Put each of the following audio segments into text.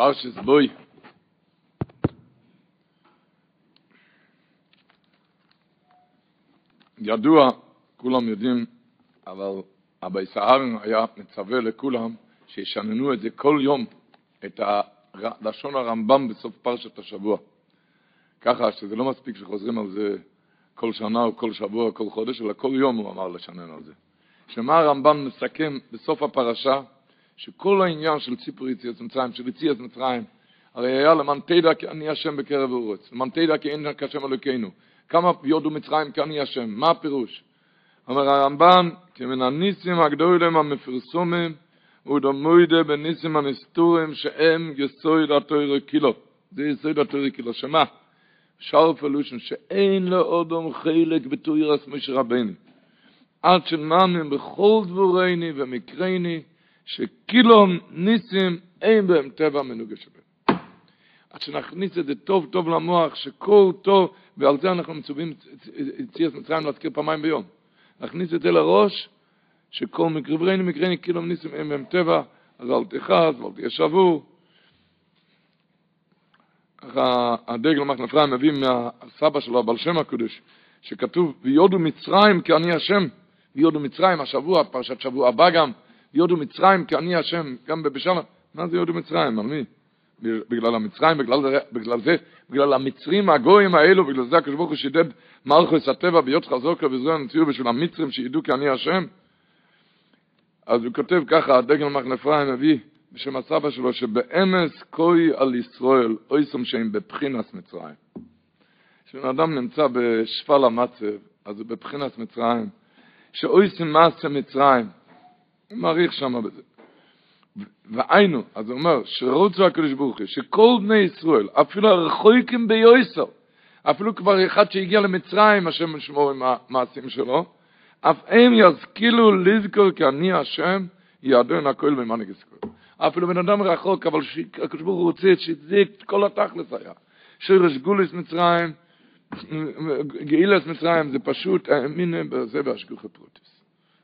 פרשס בוי. ידוע, כולם יודעים, אבל אבי סהרן היה מצווה לכולם שישננו את זה כל יום, את לשון הרמב"ם בסוף פרשת השבוע. ככה שזה לא מספיק שחוזרים על זה כל שנה או כל שבוע או כל חודש, אלא כל יום הוא אמר לשנן על זה. שמה הרמב"ם מסכם בסוף הפרשה, שכל העניין של ציפור יציאת מצרים, של יציאת מצרים, הרי היה למען תדע כי אני השם בקרב האורץ, למען תדע כי אין כשם אלוקינו. כמה יודו מצרים כי אני השם, מה הפירוש? אומר הרמב"ם, כי מן הניסים הגדולים המפרסומים, ודמוידה בניסים הנסתורים שהם יסוד התוירה קילו. זה יסוד התוירה קילו, שמה? שאר פלושן, שאין לאודום חלק בתוירס משה רבני. עד שנאמין בכל דבורני ומקרני, שקילום ניסים אין בהם טבע מנוגה שבהם. עד שנכניס את זה טוב טוב למוח, שכל טוב, ועל זה אנחנו מצווים יציאת מצרים להזכיר פעמיים ביום. נכניס את זה לראש, שכל מקרברני מקרני קילום ניסים אין בהם טבע, אז אל תכעס ואל תהיה שבור. הדגל מחנה אפרים מביא מהסבא שלו, הבעל שם הקדוש, שכתוב, ויודו מצרים כי אני השם. ויודו מצרים, השבוע, פרשת שבוע הבא גם, יודו מצרים כי אני השם, גם בבשלם. מה זה יודו מצרים? על מי? בגלל המצרים, בגלל זה, בגלל זה, בגלל המצרים הגויים האלו, בגלל זה הקדוש ברוך הוא שידד מלכוס הטבע ביות חזוקה וזרוע נציאו בשביל המצרים שידעו כי אני השם. אז הוא כותב ככה, הדגל מחנה אפרים מביא בשם הסבא שלו, שבאמס כוי על ישראל, אויסום שהם בבחינס מצרים. כשבן אדם נמצא בשפל המצב, אז הוא בבחינס מצרים. שאויסם מעשה מצרים. הוא מעריך שם בזה. והיינו, אז הוא אומר, שרוצו הקדוש ברוך הוא, שכל בני ישראל, אפילו הרחוקים ביועסו, אפילו כבר אחד שהגיע למצרים, השם משמור עם המעשים שלו, אף הם יזכילו לזכור כי אני השם, יעדו אין הכל במאני גסקול. אפילו בן אדם רחוק, אבל הקדוש ברוך הוא רוצה שזה כל התכלס היה. שורש גלות מצרים, גאולת מצרים זה פשוט האמונה בזה והשגחה פרטית.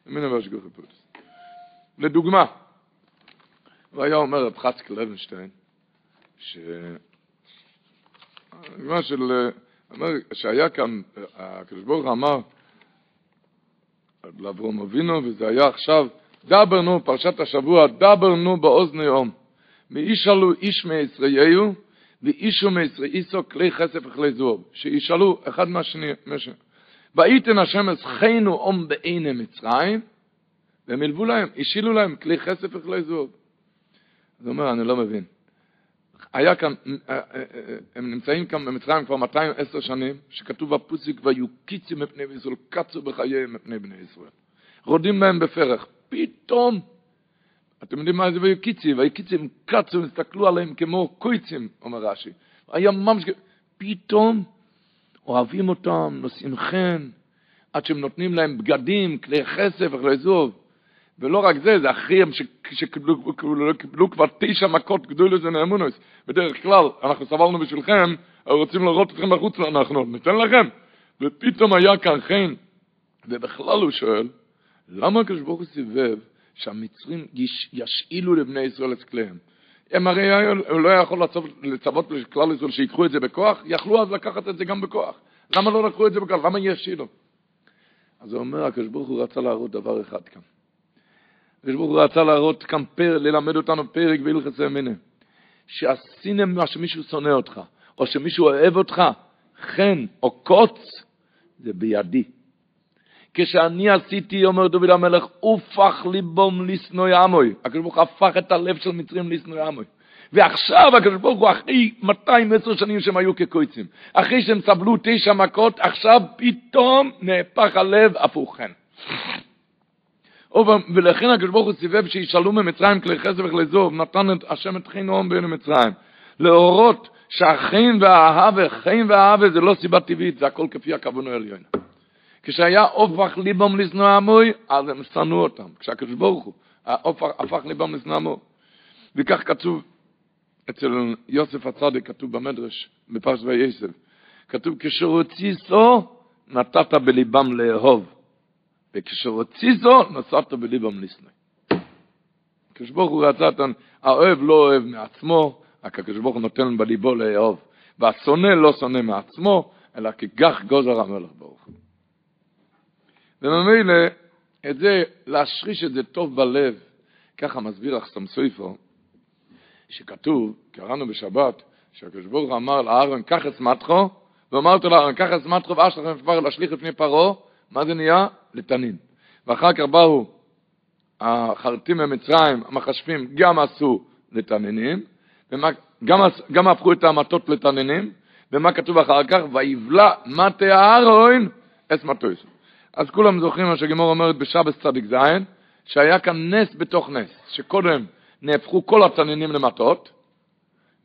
האמונה והשגחה פרטית. לדוגמה, הוא היה אומר רב חצקל לוינשטיין, ש... מה של... אומר, שהיה כאן, הקדוש ברוך אמר לאברהם אבינו, וזה היה עכשיו, דבר נו, פרשת השבוע, דבר נו באוזני יום. וישאלו איש מישראליו, ואישו מישראיסו כלי חסף וכלי זוב, שישאלו אחד מהשני, ואיתן השם אסכנו אום בעיני מצרים, והם הלבו להם, השאילו להם כלי כסף וכלי זוב. אז הוא אומר, אני לא מבין. היה כאן, הם נמצאים כאן במצרים כבר 210 שנים, שכתוב בפוסיק, ויהיו קיצים מפני ישראל, קצו בחייהם מפני בני ישראל. רודים בהם בפרח. פתאום, אתם יודעים מה זה ויהיו קיצים? ויהיו קיצים קצו, הסתכלו עליהם כמו קויצים, אומר רש"י. היה ממש, פתאום אוהבים אותם, נושאים חן, עד שהם נותנים להם בגדים, כלי כסף וכלי זוב. ולא רק זה, זה אחריהם שקיבלו כבר תשע מכות גדולות ונאמונוס. בדרך כלל, אנחנו סבלנו בשבילכם, רוצים לראות אתכם בחוץ, אנחנו ניתן לכם. ופתאום היה כאן חן. ובכלל הוא שואל, למה הקדוש ברוך הוא סיבב שהמצרים ישאילו לבני ישראל את כליהם? הם הרי הוא לא יכול לצוות לכלל ישראל שיקחו את זה בכוח, יכלו אז לקחת את זה גם בכוח. למה לא לקחו את זה בכוח? למה ישאילו? אז הוא אומר, הקדוש ברוך הוא רצה להראות דבר אחד כאן. הקדוש ברוך הוא רצה להראות כאן פרק, ללמד אותנו פרק בהלכס אמינא. שעשיתם מה שמישהו שונא אותך, או שמישהו אוהב אותך, חן או קוץ, זה בידי. כשאני עשיתי, אומר דוד המלך, הופך ליבום לשנוא עמוי. הקדוש ברוך הוא הפך את הלב של מצרים לשנוא עמוי. ועכשיו הקדוש ברוך הוא אחרי 210 שנים שהם היו כקויצים, אחרי שהם סבלו תשע מכות, עכשיו פתאום נהפך הלב הפוך חן. ולכן הקדוש ברוך הוא סיבב שישאלו ממצרים כלי חסד וכלי זוב, נתן את השם את חן אום בין מצרים. להורות שהחן והאהבה, חן והאהבה זה לא סיבה טבעית, זה הכל כפי הכוונו העליון. כשהיה אופך ליבם לשנוא עמוי, אז הם שנאו אותם. כשהקדוש ברוך הוא הפך ליבם לשנוא עמוי. וכך כתוב אצל יוסף הצדיק, כתוב במדרש, בפרש ויסב, כתוב כשרציסו נתת בליבם לאהוב. וכשרוצי זו, נסעת בליבם לשנוא. כשברוך הוא רצה, האוהב לא אוהב מעצמו, הקדוש ברוך הוא נותן בליבו לאהוב. והשונא לא שונא מעצמו, אלא כגח גוזר המלך ברוך הוא. וממילא, את זה, להשריש את זה טוב בלב, ככה מסביר אחסם סויפו, שכתוב, קראנו בשבת, שהקדוש ברוך אמר לאהרון, קח את סמטחו, ואמרת לאהרון, קח את סמטחו ואשלכם כבר להשליך לפני פרעה, מה זה נהיה? לתנין. ואחר כך באו החרטים ממצרים, המחשבים, גם עשו לתנינים, ומה, גם, גם הפכו את המטות לתנינים, ומה כתוב אחר כך? ויבלע מטה אהרון אס מטויס. אז כולם זוכרים מה שגמור אומרת בשבס צדיק ז', שהיה כאן נס בתוך נס, שקודם נהפכו כל התנינים למטות,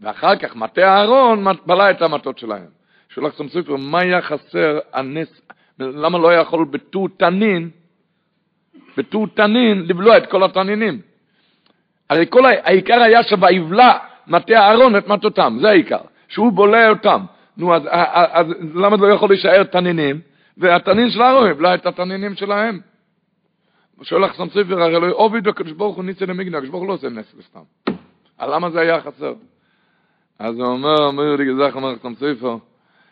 ואחר כך מטה אהרון בלע את המטות שלהם. שואל לך ספר, מה היה חסר הנס, למה לא יכול בטור תנין, בטור תנין לבלוע את כל התנינים? הרי כל העיקר היה שויבלע מטה אהרון את מטותם, זה העיקר, שהוא בולע אותם. נו, אז, אז, אז למה לא יכול להישאר תנינים? והתנין של אהרון יבלע את התנינים שלהם. שואל לך ספר, הרי לא עובד הקדוש ברוך הוא ניסה למגנה, הקדוש ברוך הוא לא עושה נס לסתם. למה זה היה חסר? אז הוא אומר, אומר לי גזח לך ספר,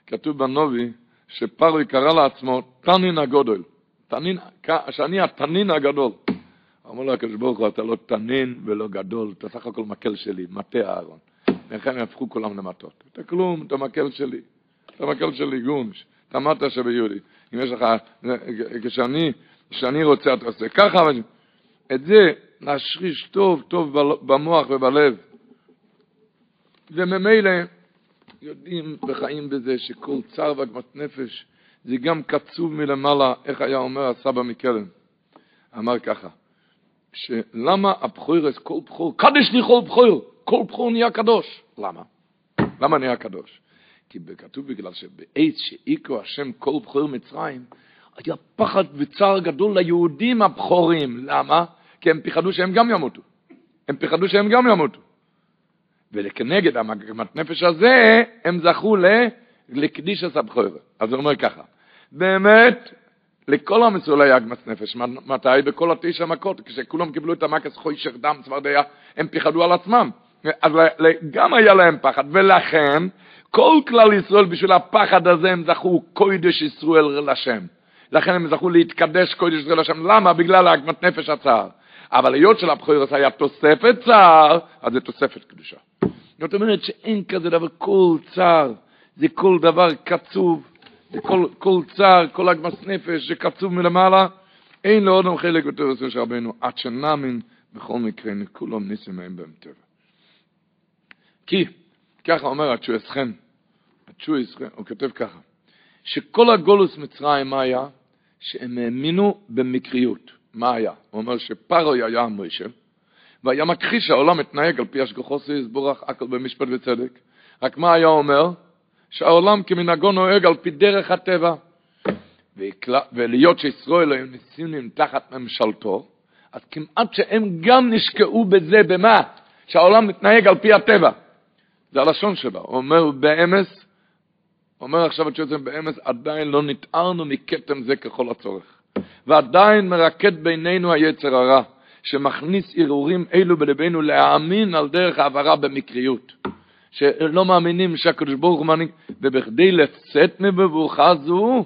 כתוב בנובי, שפרוי קרא לעצמו תנין הגודל. תנין, שאני התנין הגדול. אמר לו הקדוש ברוך הוא, אתה לא תנין ולא גדול, אתה סך הכל מקל שלי, מטה אהרון. לכן הם הפכו כולם למטות. אתה כלום, אתה מקל שלי. אתה מקל שלי גונש. אתה מטה שביהודי. אם יש לך, כשאני, כשאני רוצה, אתה עושה ככה, את זה להשריש טוב טוב במוח ובלב. וממילא יודעים וחיים בזה שכל צער ועגמת נפש זה גם קצוב מלמעלה, איך היה אומר הסבא מקלן. אמר ככה, שלמה הבחורס, כל בחור, קדש לי כל בחור, כל בחור נהיה קדוש. למה? למה נהיה קדוש? כי כתוב בגלל שבעץ שאיקו השם כל בחור מצרים, היה פחד וצער גדול ליהודים הבחורים. למה? כי הם פחדו שהם גם ימותו. הם פחדו שהם גם ימותו. וכנגד המגמת נפש הזה, הם זכו לקדיש הסבחור. אז הוא אומר ככה, באמת, לכל עם ישראל נפש. מתי? בכל התשע מכות, כשכולם קיבלו את המקס חוישך דם צפרדע, הם פחדו על עצמם. אז גם היה להם פחד, ולכן כל כלל ישראל בשביל הפחד הזה הם זכו קוידש ישראל לשם. לכן הם זכו להתקדש קוידש ישראל לשם. למה? בגלל הגמת נפש הצער. אבל היות של הבחירות היה תוספת צער, אז זה תוספת קדושה. זאת אומרת שאין כזה דבר, כל צער, זה כל דבר קצוב, זה כל, כל צער, כל הגמס נפש שקצוב מלמעלה, אין לו עוד חלק יותר עושה של רבנו, עד שנאמין בכל מקרה, כולם ניסים מהם בהם טבע. כי, ככה אומר התשועס חן, התשועס חן, הוא כותב ככה, שכל הגולוס מצרים היה? שהם האמינו במקריות. מה היה? הוא אומר שפרוי היה מוישה, והיה מכחיש שהעולם מתנהג על פי השגחו יסבורך הכל במשפט וצדק. רק מה היה אומר? שהעולם כמנהגו נוהג על פי דרך הטבע. ולהיות שישראל היו ניסיונים תחת ממשלתו, אז כמעט שהם גם נשקעו בזה, במה? שהעולם מתנהג על פי הטבע. זה הלשון שלה. הוא אומר באמס, אומר עכשיו את שזה באמס, עדיין לא נטערנו מכתם זה ככל הצורך. ועדיין מרקד בינינו היצר הרע. שמכניס ערעורים אלו בלבנו להאמין על דרך העברה במקריות. שלא מאמינים שהקדוש ברוך הוא מנהיג, ובכדי לצאת מבבוכה זו,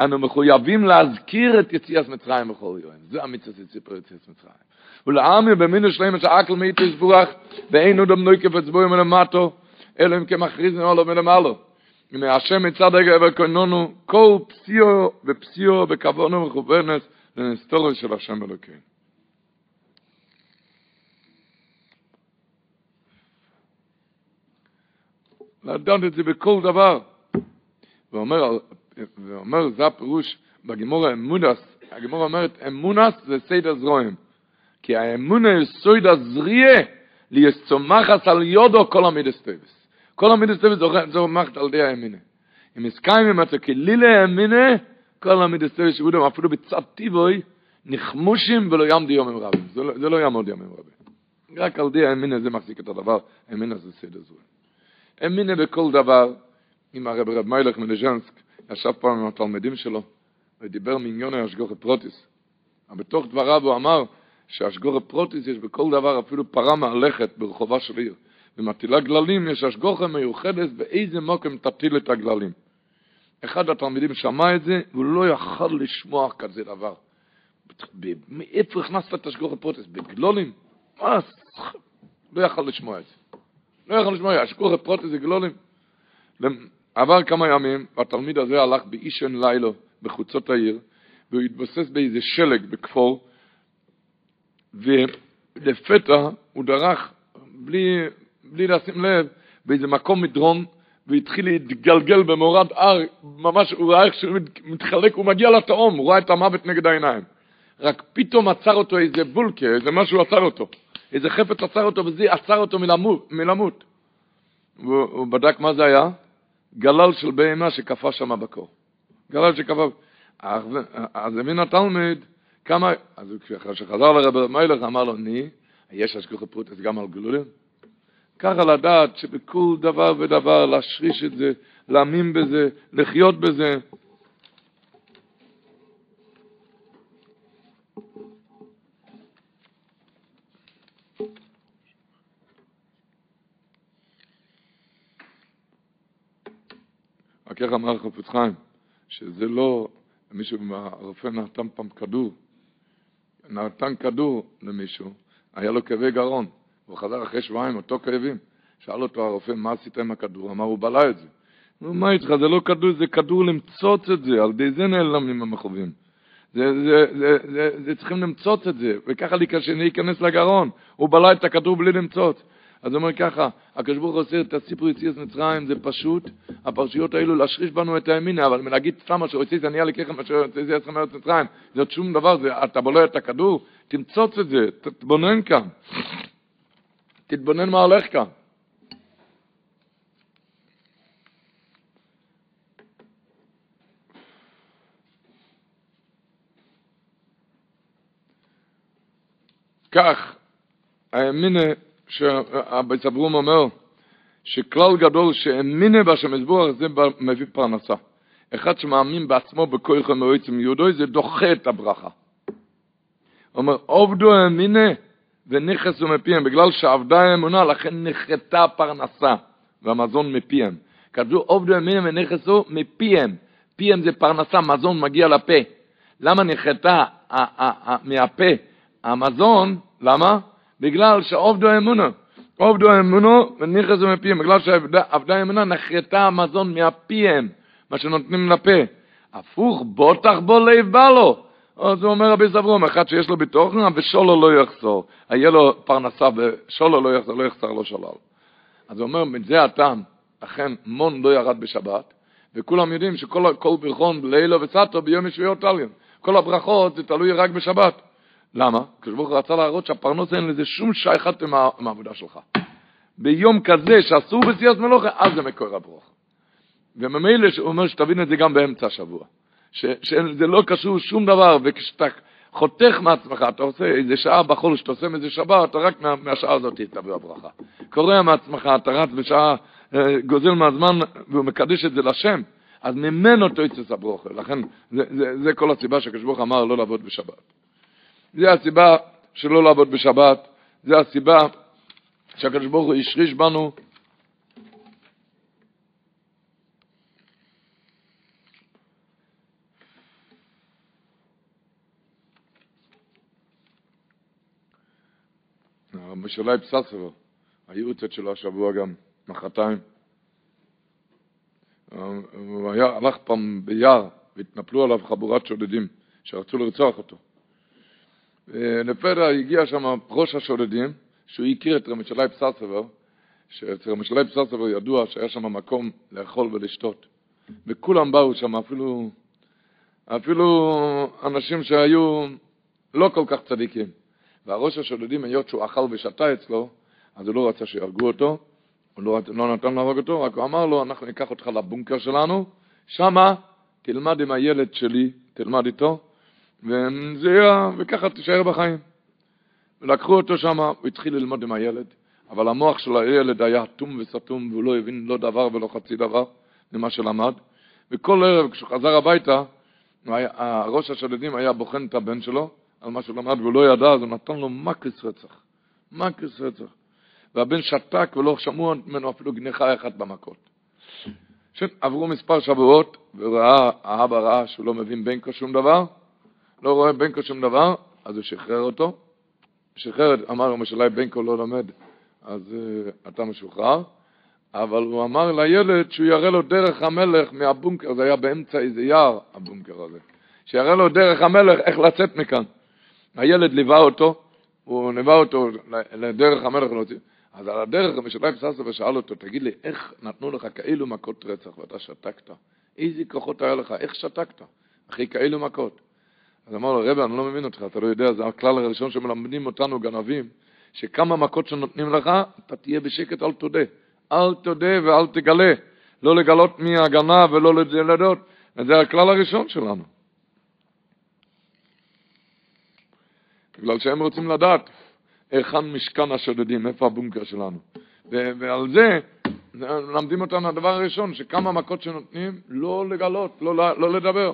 אנו מחויבים להזכיר את יציאת מצרים בכל יום. זה המצווה של סיפור יציאת מצרים. ולעמי במינו שלהם את האקל מאיתו יסבורך, ואין עוד אמנוי כפצבוי מלמטו, אלא אם כמכריז נעלו מלמעלו. אם השם מצד רגע וקוננו, כל פסיו ופסיו וכוונו מכוונת לנסתורו של השם אלוקינו. לדעת את זה בכל דבר. ואומר, ואומר זה הפירוש בגימור האמונס, הגימור אומרת אמונס זה סייד זרועים. כי האמונה היא סויד הזריה ליסצומחס על יודו כל המידס טבס. כל המידס טבס זומחת על די האמינה. אם הסכיים עם אתה כלילה האמינה, כל המידס טבס שבודם אפילו בצד טיבוי, נחמושים ולא יעמדי יומים רבים. זה לא, זה לא יעמוד ימים רבים. רק על ידי האמונה זה מחזיק את הדבר, האמינה זה סדר הזרעים. אמונה בכל דבר, עם הרב רב מיילך מליז'ענסק, ישב פעם עם התלמידים שלו, ודיבר מעניין השגחה פרטית. אבל בתוך דבריו הוא אמר שהשגחה פרטית יש בכל דבר אפילו פרה מהלכת ברחובה של עיר. ומטילה גללים, יש השגוחה מיוחדת באיזה מקום תטיל את הגללים. אחד התלמידים שמע את זה, והוא לא יכל לשמוע כזה דבר. מאיפה הכנסת את השגחה פרטית? בגללים? מה? לא יכל לשמוע את זה. לא יכל לשמוע, השגחה פרטית זה גללים. עבר כמה ימים, והתלמיד הזה הלך באישון לילה בחוצות העיר, והוא התבסס באיזה שלג בכפור, ולפתע הוא דרך, בלי, בלי לשים לב, באיזה מקום מדרון, והתחיל להתגלגל במורד הר, ממש, הוא ראה איך שהוא מתחלק, הוא מגיע לתהום, הוא ראה את המוות נגד העיניים. רק פתאום עצר אותו איזה בולקה, איזה משהו עצר אותו. איזה חפץ עצר אותו, וזה עצר אותו מלמות. מלמות. והוא בדק מה זה היה? גלל של בהמה שקפה שם בקור. גלל שקפה... אז הבין התלמיד כמה... אז כשחזר לרב מיילך אמר לו, ני, יש השגחה פרוטס גם על גלולים? ככה לדעת שבכל דבר ודבר להשריש את זה, להאמין בזה, לחיות בזה. רק איך אמר חפץ חיים, שזה לא, מישהו, הרופא נתן פעם כדור, נתן כדור למישהו, היה לו כאבי גרון, הוא חזר אחרי שבועיים, אותו כאבים. שאל אותו הרופא, מה עשית עם הכדור? אמר, הוא בלע את זה. נו, מה איתך, זה לא כדור, זה כדור למצוץ את זה, על ידי זה נעלמים המכאובים. זה, זה, זה, זה, זה צריכים למצוץ את זה, וככה להיכנס לגרון. הוא בלע את הכדור בלי למצוץ. אז הוא אומר ככה, הקדוש ברוך הוא עושה את הסיפור יציאת מצרים, זה פשוט, הפרשיות האלו להשריש בנו את הימינה, אבל להגיד סתם אשר הוציא אני ככם אשר הוציא אתכם מארץ מצרים, זה עוד שום דבר, זה, אתה בולע את הכדור, תמצוץ את זה, תתבונן כאן. תתבונן מה הולך כאן. כך, האמינה שהבית אברום אומר, שכלל גדול שהאמינה בהשם יזבורך זה מביא פרנסה. אחד שמאמין בעצמו בכוח המועצם יהודוי זה דוחה את הברכה. אומר, עובדו האמינה ונכסו מפיהם, בגלל שעבדה האמונה, לכן נחתה פרנסה והמזון מפיהם. כתבו עובדו האמינה ונכסו מפיהם. פיהם זה פרנסה, מזון מגיע לפה. למה נחתה מהפה המזון? למה? בגלל שעובדו האמונה. עובדו האמונו ונכסו מפיהם, בגלל שעבדה האמונה נחתה המזון מהפיהם, מה שנותנים לפה. הפוך, בוטח בו לב בא לו. אז הוא אומר רבי סברום, אחד שיש לו בתוכן, ושולו לא יחזור. היה לו פרנסה ושולו לא יחזור, לא יחזר לו שולל. אז הוא אומר, מזה הטעם, אכן מון לא ירד בשבת, וכולם יודעים שכל ברכון לילו וסטו ביום ישויות תליון. כל הברכות זה תלוי רק בשבת. למה? כשברוך רצה להראות שהפרנוס אין לזה שום שייכת העבודה שלך. ביום כזה שאסור בסיוס מלוכה, אז זה מקור הברוך. וממילא הוא אומר שתבין את זה גם באמצע השבוע. שזה לא קשור שום דבר, וכשאתה חותך מעצמך, אתה עושה איזה שעה בחול, שאתה עושה מאיזה שבת, אתה רק מה, מהשעה הזאת תביא הברכה. קורע מעצמך, אתה רץ בשעה, אה, גוזל מהזמן, והוא מקדש את זה לשם, אז ממנו תויצס הברוכה. לכן, זה, זה, זה כל הסיבה שקדוש אמר לא לעבוד בשבת. זה הסיבה שלא לעבוד בשבת, זה הסיבה שהקדוש ברוך הוא השריש בנו משולאי פססרו, הייעוצת שלו השבוע גם, מחרתיים. הוא היה, הלך פעם ביער והתנפלו עליו חבורת שודדים שרצו לרצוח אותו. לפתע הגיע שם ראש השודדים, שהוא הכיר את רמשלי פססבר, שאצל רמשלי פססבר ידוע שהיה שם מקום לאכול ולשתות. וכולם באו שם, אפילו, אפילו אנשים שהיו לא כל כך צדיקים. והראש השודדים, היות שהוא אכל ושתה אצלו, אז הוא לא רצה שיהרגו אותו, הוא לא, לא נתן להרוג אותו, רק הוא אמר לו, אנחנו ניקח אותך לבונקר שלנו, שמה תלמד עם הילד שלי, תלמד איתו, וזה, וככה תישאר בחיים. ולקחו אותו שם, הוא התחיל ללמוד עם הילד, אבל המוח של הילד היה אטום וסתום, והוא לא הבין לא דבר ולא חצי דבר ממה שלמד. וכל ערב כשהוא חזר הביתה, ראש השודדים היה בוחן את הבן שלו, על מה שהוא למד והוא לא ידע, אז הוא נתן לו מקס רצח. מקס רצח. והבן שתק ולא שמעו ממנו אפילו גניחה אחת במכות. עברו מספר שבועות, וראה, האבא ראה שהוא לא מבין בנקו שום דבר, לא רואה בנקו שום דבר, אז הוא שחרר אותו. שחרר, אמר לו, משאולי בנקו לא לומד, אז uh, אתה משוחרר. אבל הוא אמר לילד שהוא יראה לו דרך המלך מהבונקר, זה היה באמצע איזה יער, הבונקר הזה. שיראה לו דרך המלך איך לצאת מכאן. הילד ליווה אותו, הוא ליווה אותו לדרך המלך להוציא. אז על הדרך המשלב ססו ושאל אותו, תגיד לי, איך נתנו לך כאלו מכות רצח ואתה שתקת? איזה כוחות היה לך? איך שתקת? אחי, כאלו מכות. אז אמר לו, רבי, אני לא מבין אותך, אתה לא יודע, זה הכלל הראשון שמלמדים אותנו גנבים, שכמה מכות שנותנים לך, אתה תהיה בשקט, אל תודה. אל תודה ואל תגלה. לא לגלות מי הגנב ולא לדעות. זה הכלל הראשון שלנו. בגלל שהם רוצים לדעת היכן משכן השודדים, איפה הבונקר שלנו. ועל זה מלמדים אותנו הדבר הראשון, שכמה מכות שנותנים, לא לגלות, לא, לא לדבר.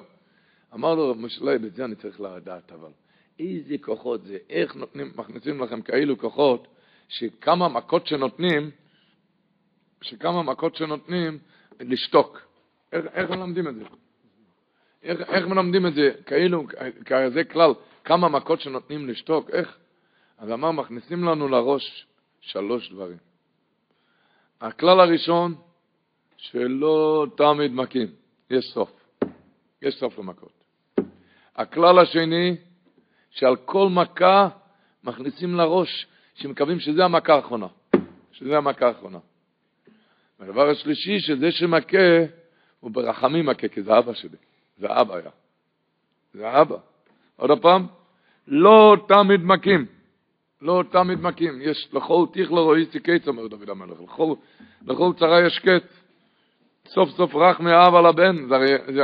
אמר לו משלב, את זה אני צריך לדעת, אבל איזה כוחות זה, איך נותנים, מכניסים לכם כאלו כוחות, שכמה מכות שנותנים, שכמה מכות שנותנים, לשתוק. איך, איך מלמדים את זה? איך, איך מלמדים את זה? כאילו, כזה כלל, כמה מכות שנותנים לשתוק, איך? אז אמר, מכניסים לנו לראש שלוש דברים. הכלל הראשון, שלא תמיד מכים, יש סוף. יש סוף למכות. הכלל השני, שעל כל מכה מכניסים לראש, שמקווים שזה המכה האחרונה. שזה המכה האחרונה. והדבר השלישי, שזה שמכה, הוא ברחמים מכה, כי זה אבא שלי. זה אבא היה. זה אבא. עוד פעם, לא תמיד מכים. לא תמיד מכים. יש לכל תיכלו רואיסי קץ, אומר דוד המלך. לכל, לכל צרה יש קץ. סוף סוף רח מאב על הבן. זה, זה,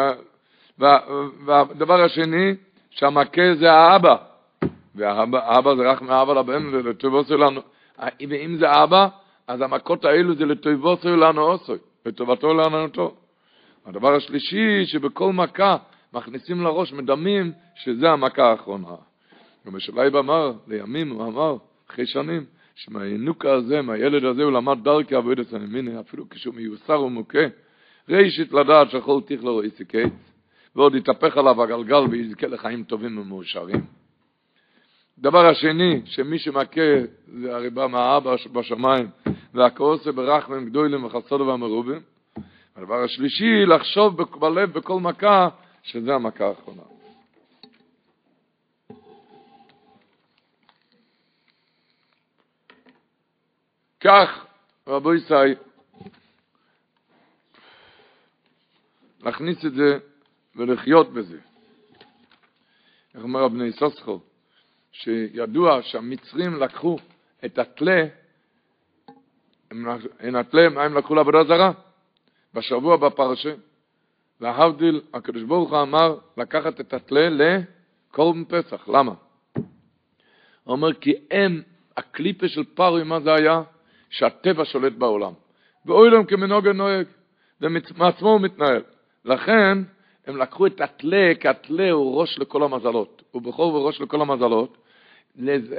וה, והדבר השני, שהמכה זה האבא. והאבא זה רח מאב על הבן, ולטובו שלנו. ואם זה אבא, אז המכות האלו זה לטובו שלנו עושוי. לטובתו לענותו. הדבר השלישי, שבכל מכה מכניסים לראש, מדמים שזה המכה האחרונה. גם משלייב אמר, לימים הוא אמר, אחרי שנים, שמהינוקה הזה, מהילד הזה, הוא למד דרכי עבודת הנמיני, אפילו כשהוא מיוסר ומוכה, ראשית לדעת שכל תיכלו איסי קץ, ועוד יתהפך עליו הגלגל ויזכה לחיים טובים ומאושרים. דבר השני, שמי שמכה זה הרי בא מהאבא בשמיים, והכעוסה ברחמים גדולים וחסודו והמרובים. הדבר השלישי, לחשוב בלב בכל מכה, שזה המכה האחרונה. כך, רבו ישראל, להכניס את זה ולחיות בזה. איך אומר הבני סוסחו? שידוע שהמצרים לקחו את התלה, הם התלה, מה הם לקחו לעבודה זרה? בשבוע בפרשה, וההבדיל, הקדוש ברוך הוא אמר לקחת את התלה לקורבן פסח. למה? הוא אומר כי הם, הקליפה של פרוי, מה זה היה? שהטבע שולט בעולם. ואוי להם כמנהוגה נוהג, ומעצמו הוא מתנהל. לכן הם לקחו את התלה, כי התלה הוא ראש לכל המזלות. הוא בכור וראש לכל המזלות.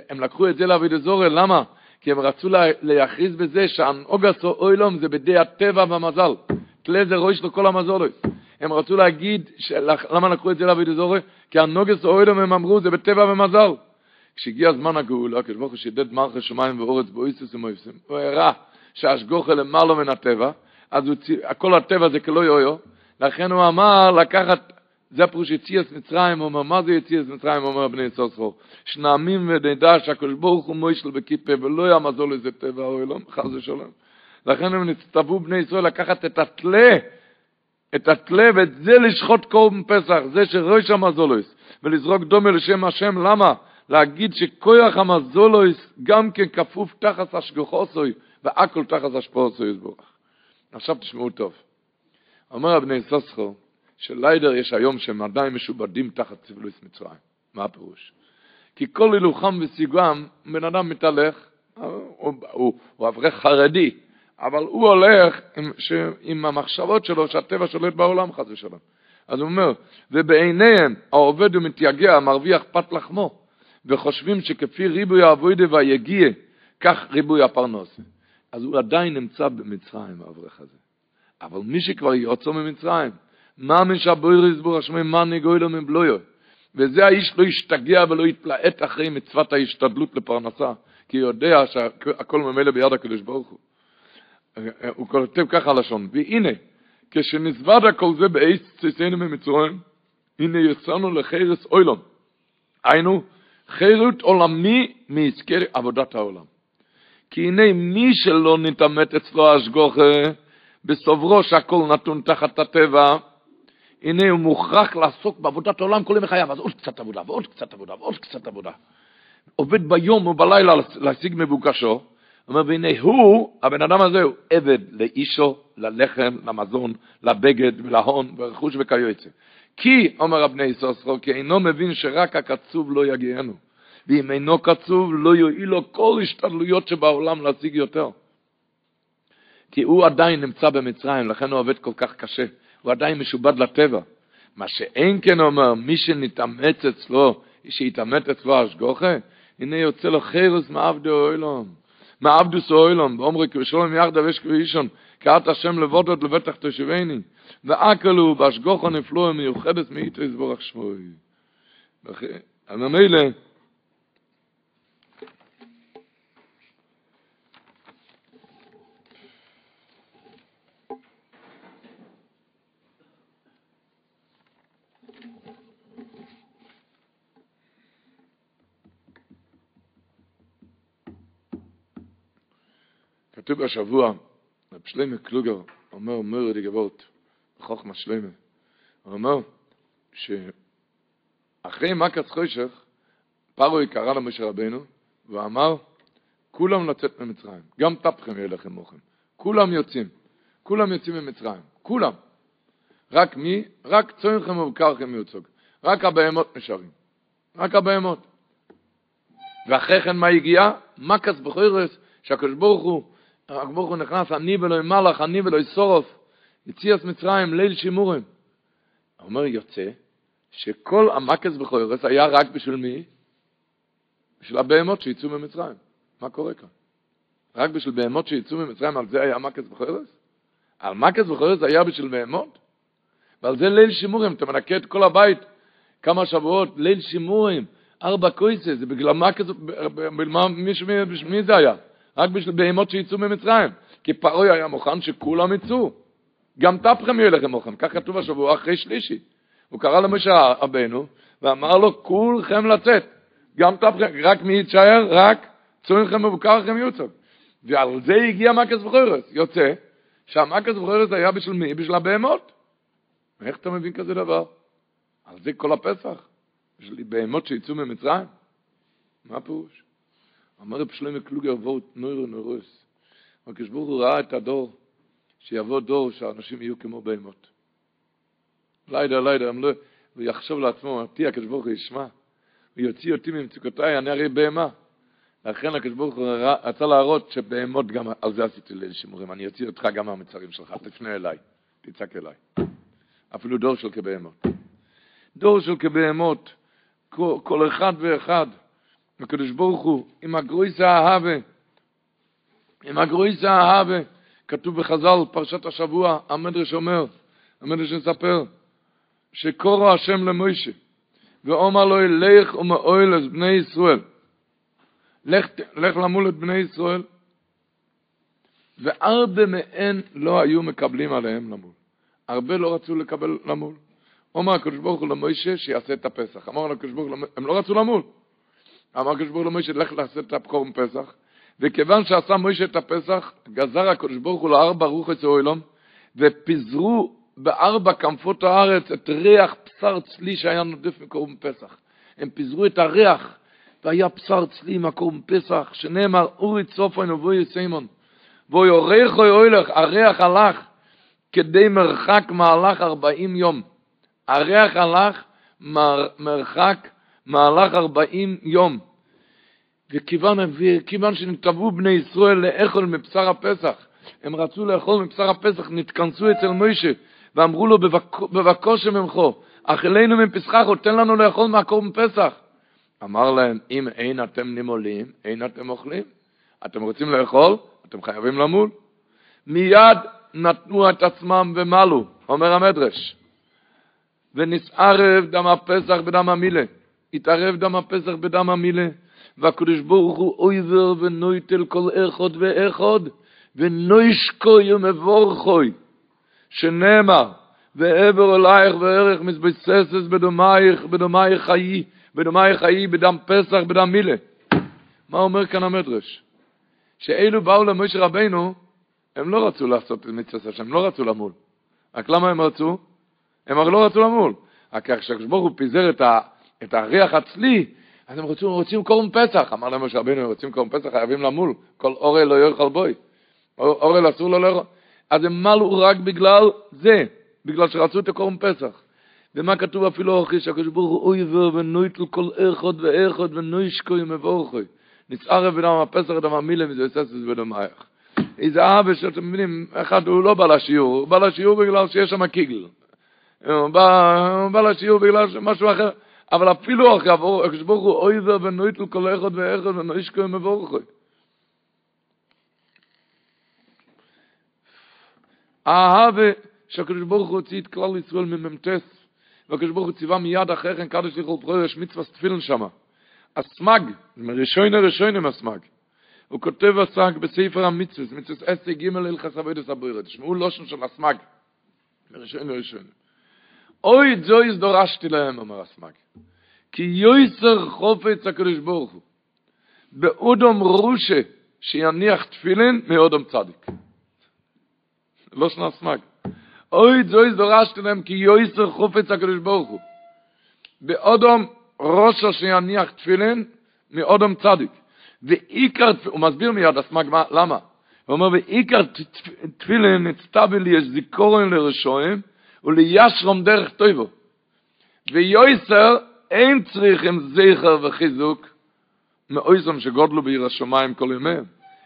הם לקחו את זה לאביד אזורי, למה? כי הם רצו להכריז בזה שהנוגס או אוילום זה בידי הטבע והמזל. תלה זה ראש לכל המזלות. הם רצו להגיד, למה לקחו את זה לאביד אזורי? כי הנוגס או אוילום הם אמרו זה בטבע ומזל. כשהגיע זמן הגאולה, הקדוש ברוך הוא שידד מלכי שמיים ואורץ באויסוס ומויסים, הוא הראה שהשגוחה למעלה מן הטבע, אז הוא, כל הטבע זה כלא יויו, לכן הוא אמר לקחת, זה פירוש יציאס מצרים, הוא אומר, מה זה יציאס מצרים, אומר בני סוסחו, שנאמין ונדע שהקדוש ברוך הוא מוישל בכיפה, ולא יעמזול איזה טבע או אלום, חס ושלום. לכן הם נצטוו בני ישראל לקחת את התלה, את התלה, ואת זה לשחוט קורבן פסח, זה שראש המזולוס, ולזרוק דומה לשם השם, למה? להגיד שכוח המזולויס גם כן כפוף תחת השגוחוסוי, והכל תחת השפועוסוי יסבורך. עכשיו תשמעו טוב. אומר הבני סוסחו, שליידר יש היום שהם עדיין משובדים תחת ציבלויס מצרים. מה הפירוש? כי כל הילוכם וסיגם, בן אדם מתהלך, הוא, הוא אברך חרדי, אבל הוא הולך עם, ש, עם המחשבות שלו שהטבע שולט בעולם, חס ושלום. אז הוא אומר, ובעיניהם העובד הוא מתייגע, מרוויח פת לחמו. וחושבים שכפי ריבוי האבוידה והיגיע, כך ריבוי הפרנוס. אז הוא עדיין נמצא במצרים, האברך הזה. אבל מי שכבר יוצא ממצרים, מה משבויר יסבור השמי, מה נגוי לו מבלויו. וזה האיש לא ישתגע ולא יתלעט אחרי מצוות ההשתדלות לפרנסה, כי הוא יודע שהכל ממילא ביד הקדוש ברוך הוא. הוא כותב ככה לשון, והנה, כשנזבד הכל זה באיס ציסינו ממצרים, הנה יצאנו לחרס אוילון. היינו, חירות עולמי מעסקי עבודת העולם. כי הנה מי שלא נתעמת אצלו השגוחה, בסוברו שהכל נתון תחת הטבע, הנה הוא מוכרח לעסוק בעבודת העולם כל ימי חייו, אז עוד קצת עבודה, ועוד קצת עבודה, ועוד קצת עבודה. עובד ביום ובלילה להשיג מבוקשו, אומר, והנה הוא, הבן אדם הזה הוא עבד לאישו, ללחם, למזון, לבגד, להון, ורכוש וכיוצא. כי, אומר הבני יסוסרו, כי אינו מבין שרק הקצוב לא יגיענו. ואם אינו קצוב, לא יועיל לו כל השתדלויות שבעולם להשיג יותר. כי הוא עדיין נמצא במצרים, לכן הוא עובד כל כך קשה. הוא עדיין משובד לטבע. מה שאין כן אומר, מי שנתאמץ אצלו, שיתאמץ אצלו השגוחה, הנה יוצא לו חרס מעבדי אוילום. מעבדוס אוילום, ואומרי כשלום יחדה ושקו אישון, קראת השם לבודות לבטח תושבני. ואקלו בהשגוחו נפלו מיוחדת מאיתו יסבורך שמוי. אז ממילא, כתוב בשבוע, רב שלמה קלוגר אומר מרד גבות, בחוכמה שלמה, הוא אומר שאחרי מכת חושך, פרוי קרא למשה רבנו, ואמר, כולם לצאת ממצרים, גם תפכם יהיה לכם מוכם, כולם יוצאים, כולם יוצאים ממצרים, כולם. רק מי? רק צוינכם ובקרכם מיוצוג. רק הבהמות נשארים. רק הבהמות. ואחרי כן מה הגיע? מכס בכוירס, שהקדוש ברוך הוא הקבוך הוא נכנס, אני ולא מלאך, אני ולא סורוף, יציאס מצרים, ליל שימורים. הוא אומר, יוצא, שכל המקס בכוירס היה רק בשביל מי? בשביל הבהמות שיצאו ממצרים. מה קורה כאן? רק בשביל בהמות שיצאו ממצרים, על זה היה מקס בכוירס? על מקס בכוירס היה בשביל בהמות? ועל זה ליל שימורים, אתה מנקה את כל הבית כמה שבועות, ליל שימורים, ארבע קויסס, זה בגלל מקס, מי זה היה? רק בשביל בהמות שיצאו ממצרים. כי פרוי היה מוכן שכולם יצאו. גם תפכם יהיה לכם מוכן, כך כתוב השבוע אחרי שלישי. הוא קרא למשה רבנו ואמר לו, כולכם לצאת. גם תפכם, רק מי יתשאר? רק צוינכם ובקרכם יוצאו. ועל זה הגיע מקס וחורס. יוצא שהמקס וחורס היה בשביל מי? בשביל הבהמות. איך אתה מבין כזה דבר? על זה כל הפסח. בשביל בהמות שיצאו ממצרים? מה הפירוש? אמר רב שלמה קלוגר וורט נוירו נורוס. הקדוש ברוך הוא ראה את הדור, שיבוא דור שהאנשים יהיו כמו בהמות. לילה, לילה, לא, הוא יחשוב לעצמו, אותי הקדוש ברוך הוא ישמע, ויוציא אותי ממצוקותיי, אני הרי בהמה. לכן הקדוש ברוך הוא רצה להראות שבהמות גם, על זה עשיתי ליל שימורים, אני אוציא אותך גם מהמצרים שלך, תפנה אליי, תצעק אליי. אפילו דור של כבהמות. דור של כבהמות, כל אחד ואחד, הקדוש ברוך הוא, עם הגרויס האהבה, עם הגרויס האהבה, כתוב בחז"ל, פרשת השבוע, המדרש אומר, המדרש מספר, שקורו השם למוישה, ואומר לו, לך ומאוהל את בני ישראל, לך, לך למול את בני ישראל, והרבה מהן לא היו מקבלים עליהם למול. הרבה לא רצו לקבל למול. אומר הקדוש ברוך הוא למוישה שיעשה את הפסח. אמר לקדוש ברוך הוא, הם לא רצו למול. אמר הקדוש ברוך הוא למשה, לך לעשות את הבכור מפסח. וכיוון שעשה משה את הפסח, גזר הקדוש ברוך הוא לארבע רוחץ אוילום, ופיזרו בארבע כנפות הארץ את ריח בשר צלי שהיה נודף מקורבן פסח. הם פיזרו את הריח, והיה בשר צלי מקורבן פסח, שנאמר, אורי צופן ובואי סיימון. ואוי אורך אוי אוילך, הריח הלך כדי מרחק מהלך ארבעים יום. הריח הלך מר, מרחק מהלך ארבעים יום. וכיוון, וכיוון שנתבעו בני ישראל לאכול מבשר הפסח, הם רצו לאכול מבשר הפסח, נתכנסו אצל מוישה, ואמרו לו, בבקושה ממכו, אכילנו מפסחך, תן לנו לאכול מהקור מפסח. אמר להם, אם אין אתם נימולים, אין אתם אוכלים. אתם רוצים לאכול, אתם חייבים למול. מיד נתנו את עצמם ומלו, אומר המדרש. ונסערב דם הפסח בדם המילה. התערב דם הפסח בדם המילה. והקדוש ברוך הוא אויבר ונויטל כל אחד ואחד, ונוישקוי ומבורכוי, שנאמר, ועבר אלייך וערך מזבססס בדומייך, בדומייך חיי, בדומייך חיי בדם פסח, בדם מילה. מה אומר כאן המדרש? שאלו באו למשה רבנו, הם לא רצו לעשות מצווה השם, הם לא רצו למול. רק למה הם רצו? הם הרי לא רצו למול. רק כשהקדוש ברוך הוא פיזר את, את הריח הצלי, אז הם רוצים, רוצים קורם פסח. אמר להם משה רבנו, הם רוצים קורם פסח, חייבים למול. כל אורל לא יאכל בוי. אורל אסור לו לאכול. אז הם מלו רק בגלל זה, בגלל שרצו את הקורם פסח. ומה כתוב אפילו אוכי, שהקדוש ברוך הוא אויבר ונויטל כל איכות ואיכות ונוישקוי מבורכוי. נצערב בדם הפסח דם המילה מזה ססס בדמייך. איזה אבא שאתם מבינים, אחד הוא לא בא לשיעור, הוא בא לשיעור בגלל שיש שם קיגל. הוא בא, הוא בא לשיעור בגלל משהו אחר. אבל אפילו אחר, אקשבורכו, אוי זה ונויט לכל אחד ואחד ונויש כאו מבורכו. אהבה שהקדוש ברוך הוא הוציא את כלל ישראל מממתס והקדוש ברוך הוא ציווה מיד אחרי כן קדש יכול פרוי יש מצווה ספילן שמה. הסמג, מראשוין הראשוין עם הסמג. הוא כותב הסמג בספר המצווה זה מצווה עשי ג' אל חסבי דס הבוירת תשמעו לושן של הסמג. מראשוין הראשוין אוי זויז דורשתי להם, אומר הסמג, כי יויסר חופץ הקדוש ברוך הוא, באודום רושה שיניח תפילין מאודום צדיק. לא שנה סמג. אוי זויז דורשתי להם כי יויסר חופץ הקדוש ברוך הוא. באודום ראשו שיניח תפילין מאודום צדיק. ועיקר, הוא מסביר מיד הסמג מה, למה? הוא אומר, ועיקר תפילין נצטבי לי יש זיכורן לרשועים ולישרום דרך טויבו. ויויסר אין צריכים זכר וחיזוק מאויסם שגודלו בעיר השמיים כל ימיהם.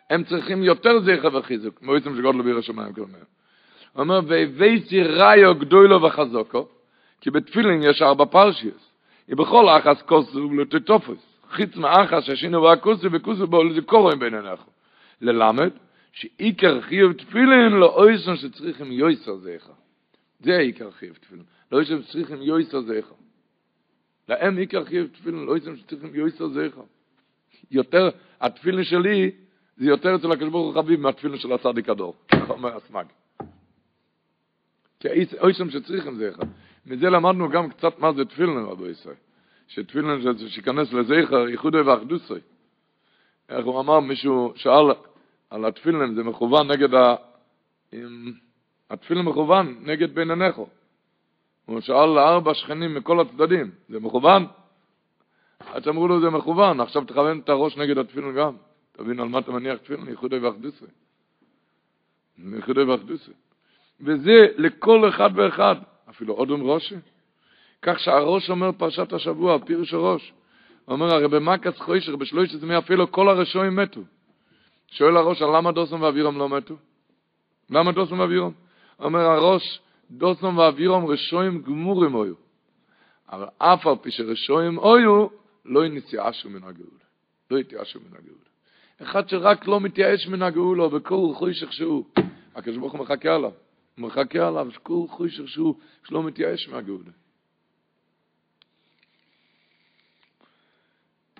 הם צריכים יותר זכר וחיזוק מאויסם שגודלו בעיר השמיים כל ימיהם. הוא אומר, והבאתי ראיו גדולו וחזוקו, כי בתפילין יש ארבע פרשיוס. ובכל אחס כוסו לטטופוס. חיץ מאחס ששינו והכוסו וכוסו בו לזכורו בין עיניך. ללמד, שעיקר חיוב תפילין לא אויסון שצריכים יויסר זכר. זה עיקר חיוב תפילין. לא אויסון שצריכים יויסר זכר. להם עיקר חיוב תפילין לא אויסון שצריכים יויסר זכר. יותר, התפילין שלי זה יותר אצל הקדוש ברוך הוא חביב מהתפילין של הצדיק הדור. אומר הסמג. כי אויסם שצריכים זכר. מזה למדנו גם קצת מה זה תפילין, רבו ישראל. שתפילין שיכנס לזכר, ייחודו ואחדוסוי. איך הוא אמר, מישהו שאל על התפילין, זה מכוון נגד ה... התפילין מכוון נגד בין עיניכו. הוא שאל לארבע שכנים מכל הצדדים, זה מכוון? אז אמרו לו זה מכוון, עכשיו תכוון את הראש נגד התפילין גם. תבין על מה אתה מניח תפילין, ייחודו ואחדוסוי. ייחודו ואחדוסוי. וזה לכל אחד ואחד, אפילו אודם ראשי. כך שהראש אומר פרשת השבוע, פירוש הראש. אומר, הרי במקס חוישר, בשלוש עשרה אפילו כל הרשועים מתו. שואל הראש, למה דוסום ואבירום לא מתו? למה דוסום ואבירום? אומר הראש, דוסום ואבירום רשועים גמורים היו. אבל אף על פי שרשועים היו, לא יתייאשו מן הגאולה. לא יתייאשו מן הגאולה. אחד שרק לא מתייאש מן הגאולה, בכל חוישך שהוא, הקדוש ברוך הוא מחכה עליו. הוא מחכה עליו, שכל חוישך שהוא, שלא מתייאש מהגאולה.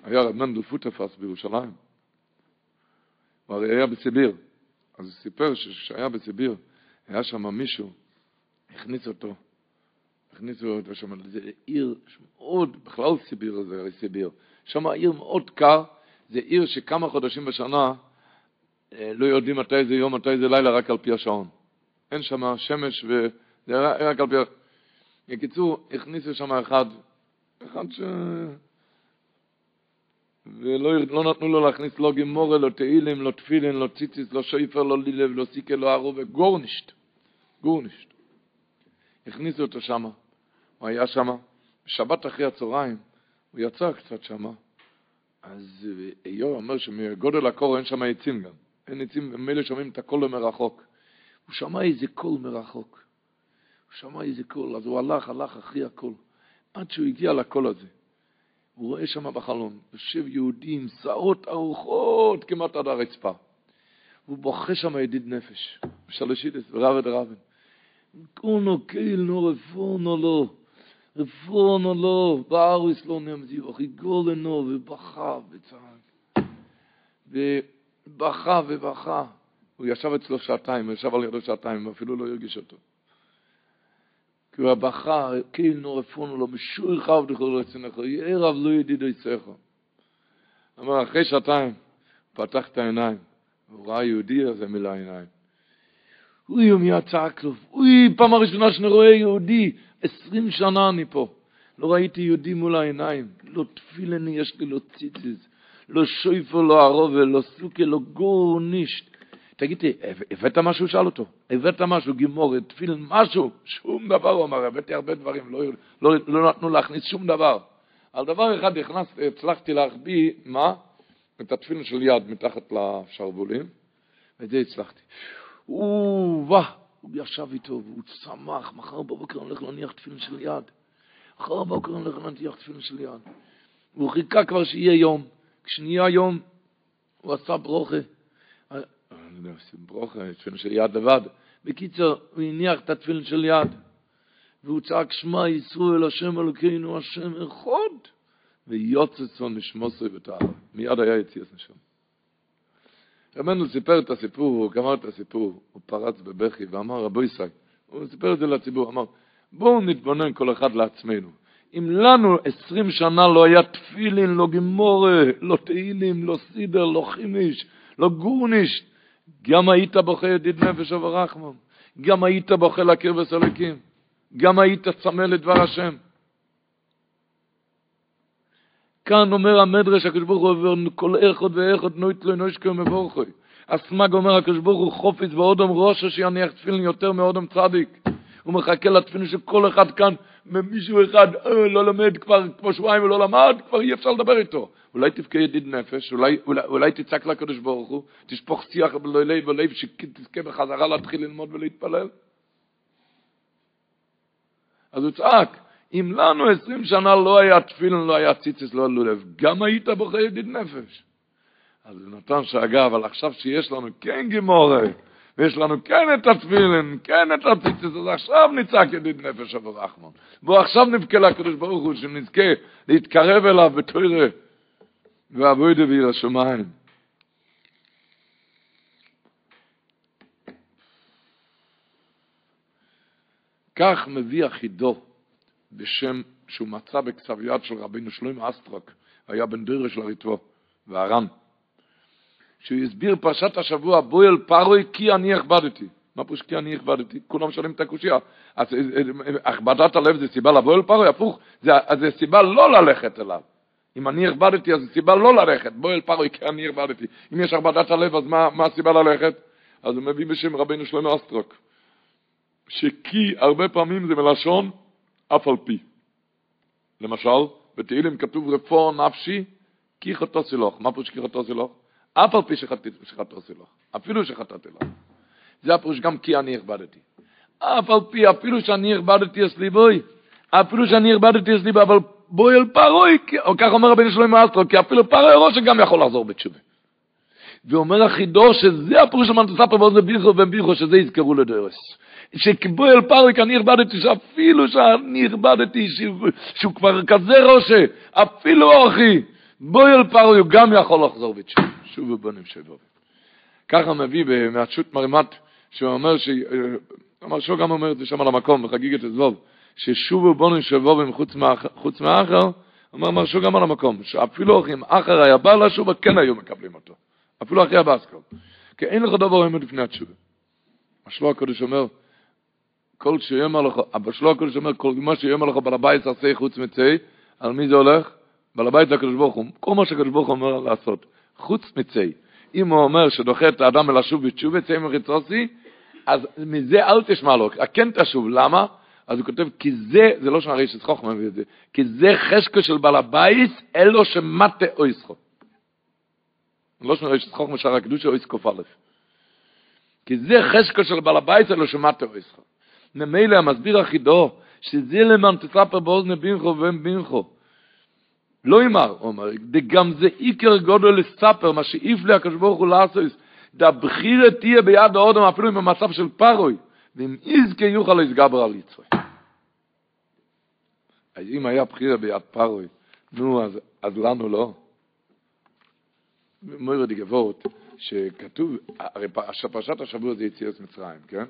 היה רב מנדל פוטפס בירושלים. הוא הרי היה בסיביר. אז הוא סיפר שכשהיה בסיביר, היה שם מישהו, הכניס אותו, הכניסו אותו שם לאיזה עיר מאוד, בכלל סיביר זה הרי סיביר. שם עיר מאוד קר, זה עיר שכמה חודשים בשנה לא יודעים מתי זה יום, מתי זה לילה, רק על פי השעון. אין שם שמש וזה רק על פי... בקיצור, הכניסו שם אחד, אחד ש... ולא לא נתנו לו להכניס לא גמרא, לא תהילים, לא תפילין, לא ציציס, לא שויפר, לא לילב, לא סיקה, לא ערובה, גארנישט. גארנישט. הכניסו אותו שם. הוא היה שם. בשבת אחרי הצהריים, הוא יצא קצת שם. אז הוא אומר שמגודל הקור אין שם עצים גם. אין עצים, ומילא שומעים את הקול מרחוק. הוא שמע איזה קול מרחוק. הוא שמע איזה קול, אז הוא הלך, הלך אחרי הקול. עד שהוא הגיע לקול הזה. הוא רואה שם בחלום, יושב יהודי עם שערות ארוכות כמעט עד הרצפה. הוא בוכה שם ידיד נפש, קונו קייל נו רפורנו לו, רפורנו לו, בארוס לא נמזיבוך, יגול לנו, ובכה וצעק. ובכה ובכה. הוא ישב אצלו שעתיים, הוא ישב על ידו שעתיים, ואפילו לא הרגיש אותו. כי הוא בכה, קייל נו רפורנו לו, בשור חב דכל רצונך, יערב לא ידידו יצאך. אמר, אחרי שעתיים, פתח את העיניים. הוא ראה יהודי, אז זה עיניים. אוי, מיד צעק לו, אוי, פעם הראשונה שאני רואה יהודי, עשרים שנה אני פה. לא ראיתי יהודי מול העיניים, לא תפילני יש לי, לא ציציס, לא שויפו, לא ערובה, לא סוקה, לא גור נישט. תגיד לי, הבאת משהו? שאל אותו. הבאת משהו, גימורת, תפילין, משהו? שום דבר, הוא אמר, הבאתי הרבה דברים, לא, לא, לא נתנו להכניס שום דבר. על דבר אחד הכנסתי, הצלחתי להחביא, מה? את התפילין של יד מתחת לשרוולים, ואת זה הצלחתי. הוא, וואה, הוא ישב איתו, והוא שמח, מחר בבוקר הולך להניח תפילין של יד. מחר בבוקר הולך להניח תפילין של יד. הוא חיכה כבר שיהיה יום. כשנהיה יום, הוא עשה ברוכה. אני לא יודע, ברוכה, תפילין של יד לבד. בקיצור, הוא הניח את התפילין של יד. והוא צעק שמע ישראל השם אלוקינו השם אחד. ויוצצו נשמוסו בתאווה. מיד היה יציאס נשום. רבנו סיפר את הסיפור, הוא גמר את הסיפור, הוא פרץ בבכי ואמר, רבו ישראל, הוא סיפר את זה לציבור, אמר, בואו נתבונן כל אחד לעצמנו. אם לנו עשרים שנה לא היה תפילין, לא גמורה, לא תהילים, לא סידר, לא חימיש, לא גורניש, גם היית בוכה ידיד נפש וברחמם, גם היית בוכה להכיר בסלקים, גם היית צמא לדבר השם. כאן אומר המדרש, הקדוש ברוך הוא אומר, כל איכות ואיכות נוית לו נושקו מבורכוי. הסמג אומר, הקדוש ברוך הוא חופץ ואודם ראשו שיניח תפילין יותר מאודם צדיק. הוא מחכה לתפילין של כל אחד כאן, מישהו אחד אה, לא למד כבר כמו שבועיים ולא למד, כבר אי אפשר לדבר איתו. אולי תבכה ידיד נפש, אולי, אולי, אולי תצעק לקדוש ברוך הוא, תשפוך שיח בלב ולב, שתזכה בחזרה להתחיל ללמוד ולהתפלל. אז הוא צעק, אם לנו עשרים שנה לא היה תפילין, לא היה ציציס, לא עלו לב, גם היית בוכה ידיד נפש. אז נתן שאגה, אבל עכשיו שיש לנו כן גימורה, ויש לנו כן את התפילין, כן את הציציס, אז עכשיו נצעק ידיד נפש אבו רחמון. בואו עכשיו נבכה לקדוש ברוך הוא, שנזכה להתקרב אליו בתוירה, ואבוי דבי לשמיים. כך מביא החידו בשם שהוא מצא בכתב יד של רבינו שלמה אסטרוק, היה בן דירה של הריטבו, והר"ן. שהוא הסביר פרשת השבוע, בוי אל פרוי כי אני הכבדתי. מה פירוש כי אני הכבדתי? כולם שואלים את הקושייה. אז הכבדת הלב זה סיבה לבוא אל פרוי? הפוך, זה, זה סיבה לא ללכת אליו. אם אני הכבדתי, אז זה סיבה לא ללכת. בוא אל פרוי כי אני הכבדתי. אם יש הכבדת הלב, אז מה, מה הסיבה ללכת? אז הוא מביא בשם רבינו שלמה אסטרוק. שכי הרבה פעמים זה מלשון אף על פי. למשל, בתהילים כתוב רפור נפשי, כי חטא סילוך. מה פירוש כי חטא סילוך? אף על פי שחטא סילוך. אפילו שחטאתי לך. זה הפירוש גם כי אני הכבדתי. אף על פי, אפילו שאני הכבדתי אצלי בוי, אפילו שאני הכבדתי אצלי בוי, אבל בוי אל פרוי, או כך אומר רבי שלום מאסטרו, כי אפילו פרוי ראש גם יכול לחזור בתשובה. ואומר החידוש שזה הפירוש של מנטספר ואוזן ביחו וביחו, שזה יזכרו לדרס. שקיבו אל פרק אני הכבדתי, שאפילו שאני הכבדתי, שהוא כבר כזה ראשה, אפילו אחי, בואי אל פרק הוא גם יכול לחזור בתשוב, שובו בונים שבו. ככה מביא מהתשות מרימת, שהוא אומר, ש... אמר שהוא גם אומר את זה שם על המקום, בחגיגת הזבוב, ששובו בונים שבו חוץ מאחר, אומר מרשו גם על המקום, שאפילו אם אחר היה בא לשובה, כן היו מקבלים אותו. אפילו אחרי הבאסקול. כי אין לך דבר עומד לפני התשובה. השלוע הקודש אומר, כל שיאמר לך, אבא שלו הקודש אומר, כל מה שיאמר לך בעל הבית עשה חוץ מצי, על מי זה הולך? בעל הבית זה הקדוש ברוך הוא, כל מה שהקדוש ברוך הוא אומר לעשות, חוץ מצי. אם הוא אומר שדוחה את האדם מלשוב בתשובה, צי מחיצוסי, אז מזה אל תשמע לו, כן תשוב, למה? אז הוא כותב, כי זה, זה לא שנראה שצחוק מביא את זה, כי זה חשקו של בעל הבית, אלו שמטה אויסחו. לא שנראה שצחוק משאר הקדושה אויס קוף א'. כי זה חשקו של בעל הבית, אלו שמטה אויסחו. ממילא המסביר החידו, שזה למען תספר באוזני בינכו ובן בינכו. לא אמר, אומר, גם זה עיקר גודל לספר, מה שאיף לי הקדוש ברוך הוא לעשות, דבחירה תהיה ביד האודם אפילו עם המצב של פרוי, ואם יזכה יוכל להסגבר על יצרי. אז אם היה בחירה ביד פרוי, נו, אז, אז לנו לא. מויר די גבורת, שכתוב, הרי פרשת השבוע זה יציאת מצרים, כן?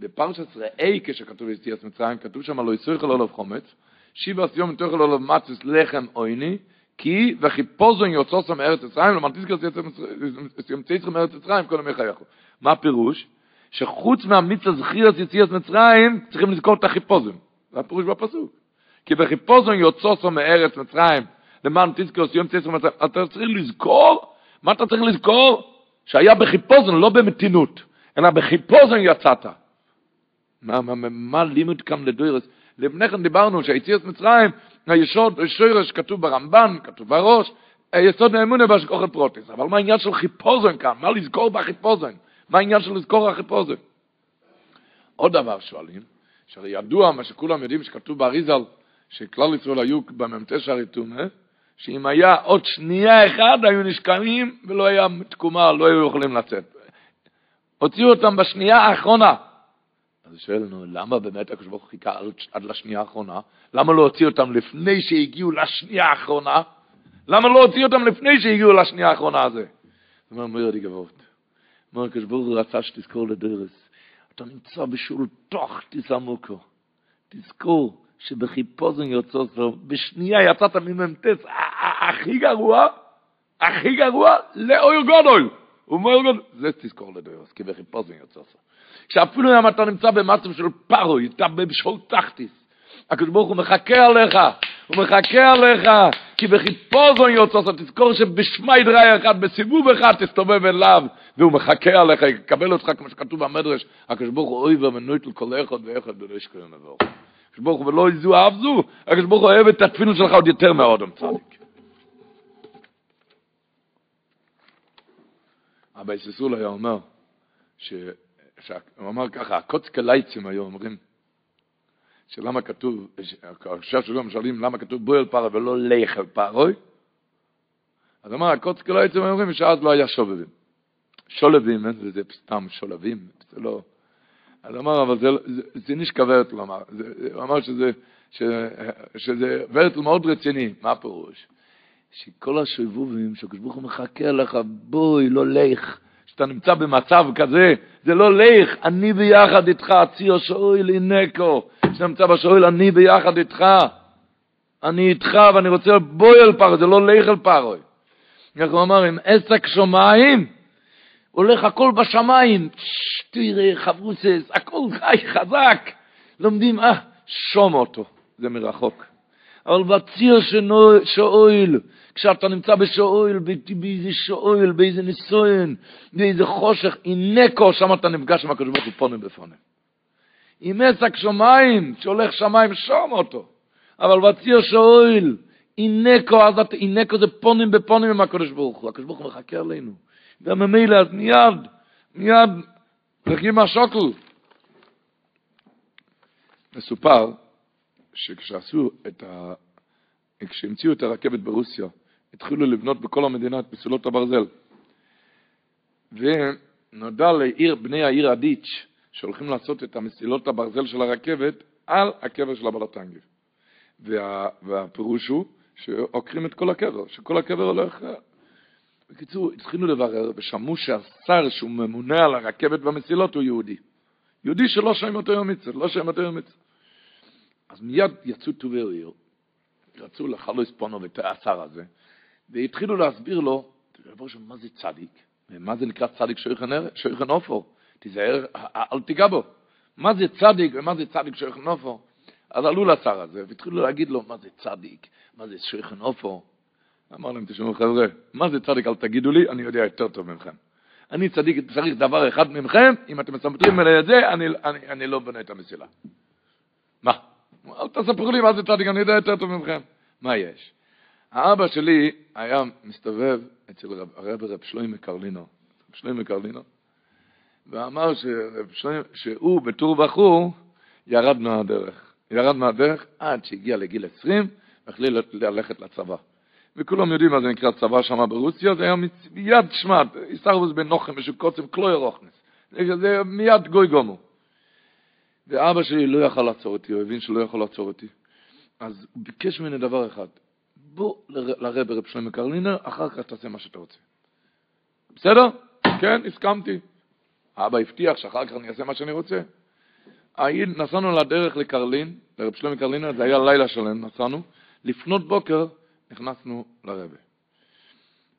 בפרשת ראי כשכתוב יציאת מצרים, כתוב שם לא יצריך לו לב חומץ, שיבה סיום תאכל לו מצס לחם עויני, כי וחיפוזון יוצאו מארץ מצרים, לא מנטיס כזה יצא מארץ מצרים, כל ימי חייכו. מה הפירוש? שחוץ מהמיץ הזכיר יציאת מצרים, צריכים לזכור את החיפוזון. זה הפירוש בפסוק. כי בחיפוזון יוצאו מארץ מצרים, למען תזכור סיום תזכר מצרים, אתה צריך לזכור, מה אתה צריך לזכור? שהיה בחיפוזון, לא במתינות, אלא בחיפוזון יצאת. מה, מה, מה, מה לימוד כאן לדוירס? לפני כן דיברנו שהיציאת מצרים, היסוד, שורש כתוב ברמב"ן, כתוב בראש, היסוד האמונה בהשגוחת פרוטיס. אבל מה העניין של חיפוזן כאן? מה לזכור בחיפוזן? מה העניין של לזכור החיפוזן? עוד דבר שואלים, שהרי ידוע מה שכולם יודעים שכתוב באריזל, שכלל ישראל היו במ"ט שערי שאם היה עוד שנייה אחת היו נשכמים ולא היה תקומה, לא היו יכולים לצאת. הוציאו אותם בשנייה האחרונה. אז הוא שואל לנו, למה באמת הקדוש ברוך הוא חיכה עד לשנייה האחרונה? למה לא הוציא אותם לפני שהגיעו לשנייה האחרונה? למה לא הוציא אותם לפני שהגיעו לשנייה האחרונה הזה? הוא אומר, מויר די גבות. אומר, הקדוש ברוך הוא רצה שתזכור לדרס. אתה נמצא בשול תוך תסעמוקו. תזכור שבחיפוזן יוצא סוף, בשנייה יצאת ממ"טס, הכי גרוע, הכי גרוע, לאויר גודל. אומר, זה תזכור לדרס, כי בחיפוזן יוצא סוף. שאפילו אם אתה נמצא במצב של פרוי, אתה בשול תחתיס, הקדוש ברוך הוא מחכה עליך, הוא מחכה עליך, כי בחיפוזון יוצא, תזכור שבשמי דראי אחד, בסיבוב אחד תסתובב אליו, והוא מחכה עליך, יקבל אותך כמו שכתוב במדרש, הקדוש ברוך הוא אוי ומנויט לכל אחד ואחד בלש כהן עבור. הקדוש ברוך הוא ולא יזו אף זו, הקדוש ברוך הוא אוהב את התפילות שלך עוד יותר מהאודם צדיק. אבא יססול היה אומר, הוא אמר ככה, הקוצקה לייצים היו אומרים, שלמה כתוב, עכשיו שלום שואלים למה כתוב בוי על פרה ולא על פרוי, אז אמר הקוצקה לייצים היו אומרים שאז לא היה שובבים. שולבים, זה סתם שולבים, זה לא... אז אמר, אבל זה, זה, זה נשקע ורטל, אמר. הוא אמר שזה, ש, שזה ורטל מאוד רציני. מה הפירוש? שכל השובבים, שהקדוש ברוך הוא מחכה לך, בואי, לא לך. שאתה נמצא במצב כזה, זה לא לך, אני ביחד איתך, ציו שאויל אינקו, שאתה נמצא בשאויל, אני ביחד איתך, אני איתך ואני רוצה בואי אל פרוי, זה לא לך אל פרוי. איך הוא אמר, עם עסק שומעים, הולך הכל בשמיים, תראה, חברוסס, הכל חי חזק, לומדים, אה, שום אותו, זה מרחוק. אבל בציר שאויל, כשאתה נמצא בשאויל, באיזה שאויל, באיזה ניסוין, באיזה חושך, אינקו, שם אתה נפגש עם הקדוש ברוך הוא פונים בפונים. עם עסק שמיים, שהולך שמיים, שום אותו. אבל בציר שאויל, אינקו, אז אתה, אינקו זה פונים בפונים עם הקדוש ברוך הוא. הקדוש ברוך הוא מחכה עלינו. וממילא, אז מיד, מיד, רחים השוקל. מסופר, שכשעשו את ה... כשהמציאו את הרכבת ברוסיה, התחילו לבנות בכל המדינה את מסילות הברזל. ונודע לעיר, בני העיר אדיץ', שהולכים לעשות את המסילות הברזל של הרכבת על הקבר של הבלטנגי. וה, והפירוש הוא שעוקרים את כל הקבר, שכל הקבר הולך... בקיצור, התחילו לברר ושמעו שהשר שהוא ממונה על הרכבת והמסילות הוא יהודי. יהודי שלא שם אותו יום מצווה, לא שם אותו יום מצווה. אז מיד יצאו טובי עיר, רצו לחלוס פונו ואת השר הזה, והתחילו להסביר לו, מה זה צדיק? מה זה נקרא צדיק שויכן אופו? תיזהר, אל תיגע בו. מה זה צדיק ומה זה צדיק שויכן אופו? אז עלו לשר הזה, והתחילו להגיד לו, מה זה צדיק? מה זה שויכן אופו? אמר להם, תשמעו חבר'ה, מה זה צדיק? אל תגידו לי, אני יודע יותר טוב ממכם. אני צדיק, צריך דבר אחד ממכם, אם אתם מסמפרים אליי את זה, אני, אני, אני לא בונה את המסילה. מה? אל תספרו לי מה זה צדיק, אני יודע יותר טוב ממכם. מה יש? האבא שלי היה מסתובב אצל רב, הרב רב שלוימי קרלינו, שלוימי קרלינו, ואמר שרב שלוימי, שהוא בתור בחור ירד מהדרך. ירד מהדרך עד שהגיע לגיל 20, והחליט ללכת לצבא. וכולם יודעים מה זה נקרא צבא שם ברוסיה, זה היה מיד, שמע, יסחבוס בן נוחם, משהו קוצם, קלוי רוכנס. זה מיד גוי גומו. ואבא שלי לא יכל לעצור אותי, הוא הבין שלא יכול לעצור אותי. אז הוא ביקש ממני דבר אחד, בוא לרב רב שלמה קרלינר, אחר כך תעשה מה שאתה רוצה. בסדר? כן, הסכמתי. אבא הבטיח שאחר כך אני אעשה מה שאני רוצה. נסענו לדרך לקרלין, לרב שלמה קרלינר, זה היה לילה שלם, נסענו. לפנות בוקר נכנסנו לרבה.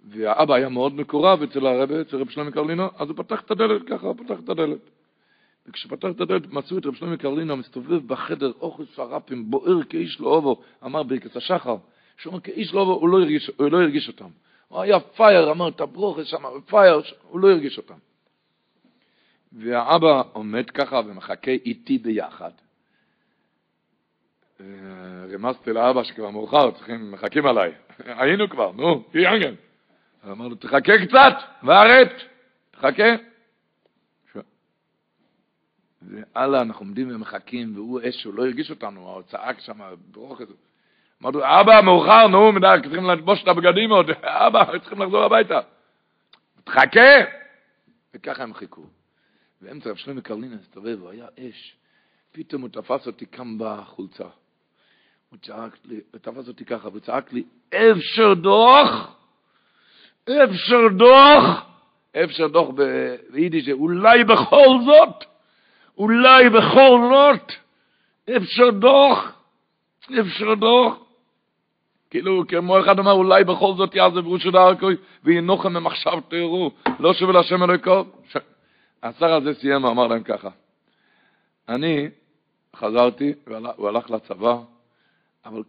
והאבא היה מאוד מקורב אצל הרבה, אצל רב שלמה קרלינו, אז הוא פתח את הדלת ככה, הוא פתח את הדלת. וכשפתח את הדלת מצאו את רב שלמה קרלינו מסתובב בחדר, אוכלוס הרפים, בוער כאיש לאובו, אמר ברכס השחר, שהוא אמר כאיש לאובו, הוא לא הרגיש, הוא לא הרגיש אותם. הוא היה פייר, אמר את הברוכס שם, פייר, הוא לא הרגיש אותם. והאבא עומד ככה ומחכה איתי ביחד. אה, רמזתי לאבא שכבר מאוחר, צריכים, מחכים עליי. היינו כבר, נו, תהי אנגן. אמר לו, תחכה קצת, וארט, תחכה. והלאה, אנחנו עומדים ומחכים, והוא אש, הוא לא הרגיש אותנו, הוא צעק שם, ברוך הזה. אמרנו, אבא, מאוחר, נו, מדי, צריכים ללבוש את הבגדים עוד, אבא, צריכים לחזור הביתה. תחכה! וככה הם חיכו. באמצע רב שלמה קרלין הסתובב, הוא היה אש. פתאום הוא תפס אותי כאן בחולצה. הוא צעק לי, הוא תפס אותי ככה, והוא צעק לי, אפשר דוח! אפשר דוח! אפשר דוח ביידיש, אולי בכל זאת, אולי בכל זאת, אפשר דוח, אפשר דוח. כאילו, כמו אחד אמר, אולי בכל זאת יעזב רושו דרכוי, וינוחם ממחשב תארו, לא שווה להשם אלוהיקו. השר הזה סיים ואמר להם ככה, אני חזרתי, הוא הלך לצבא, אבל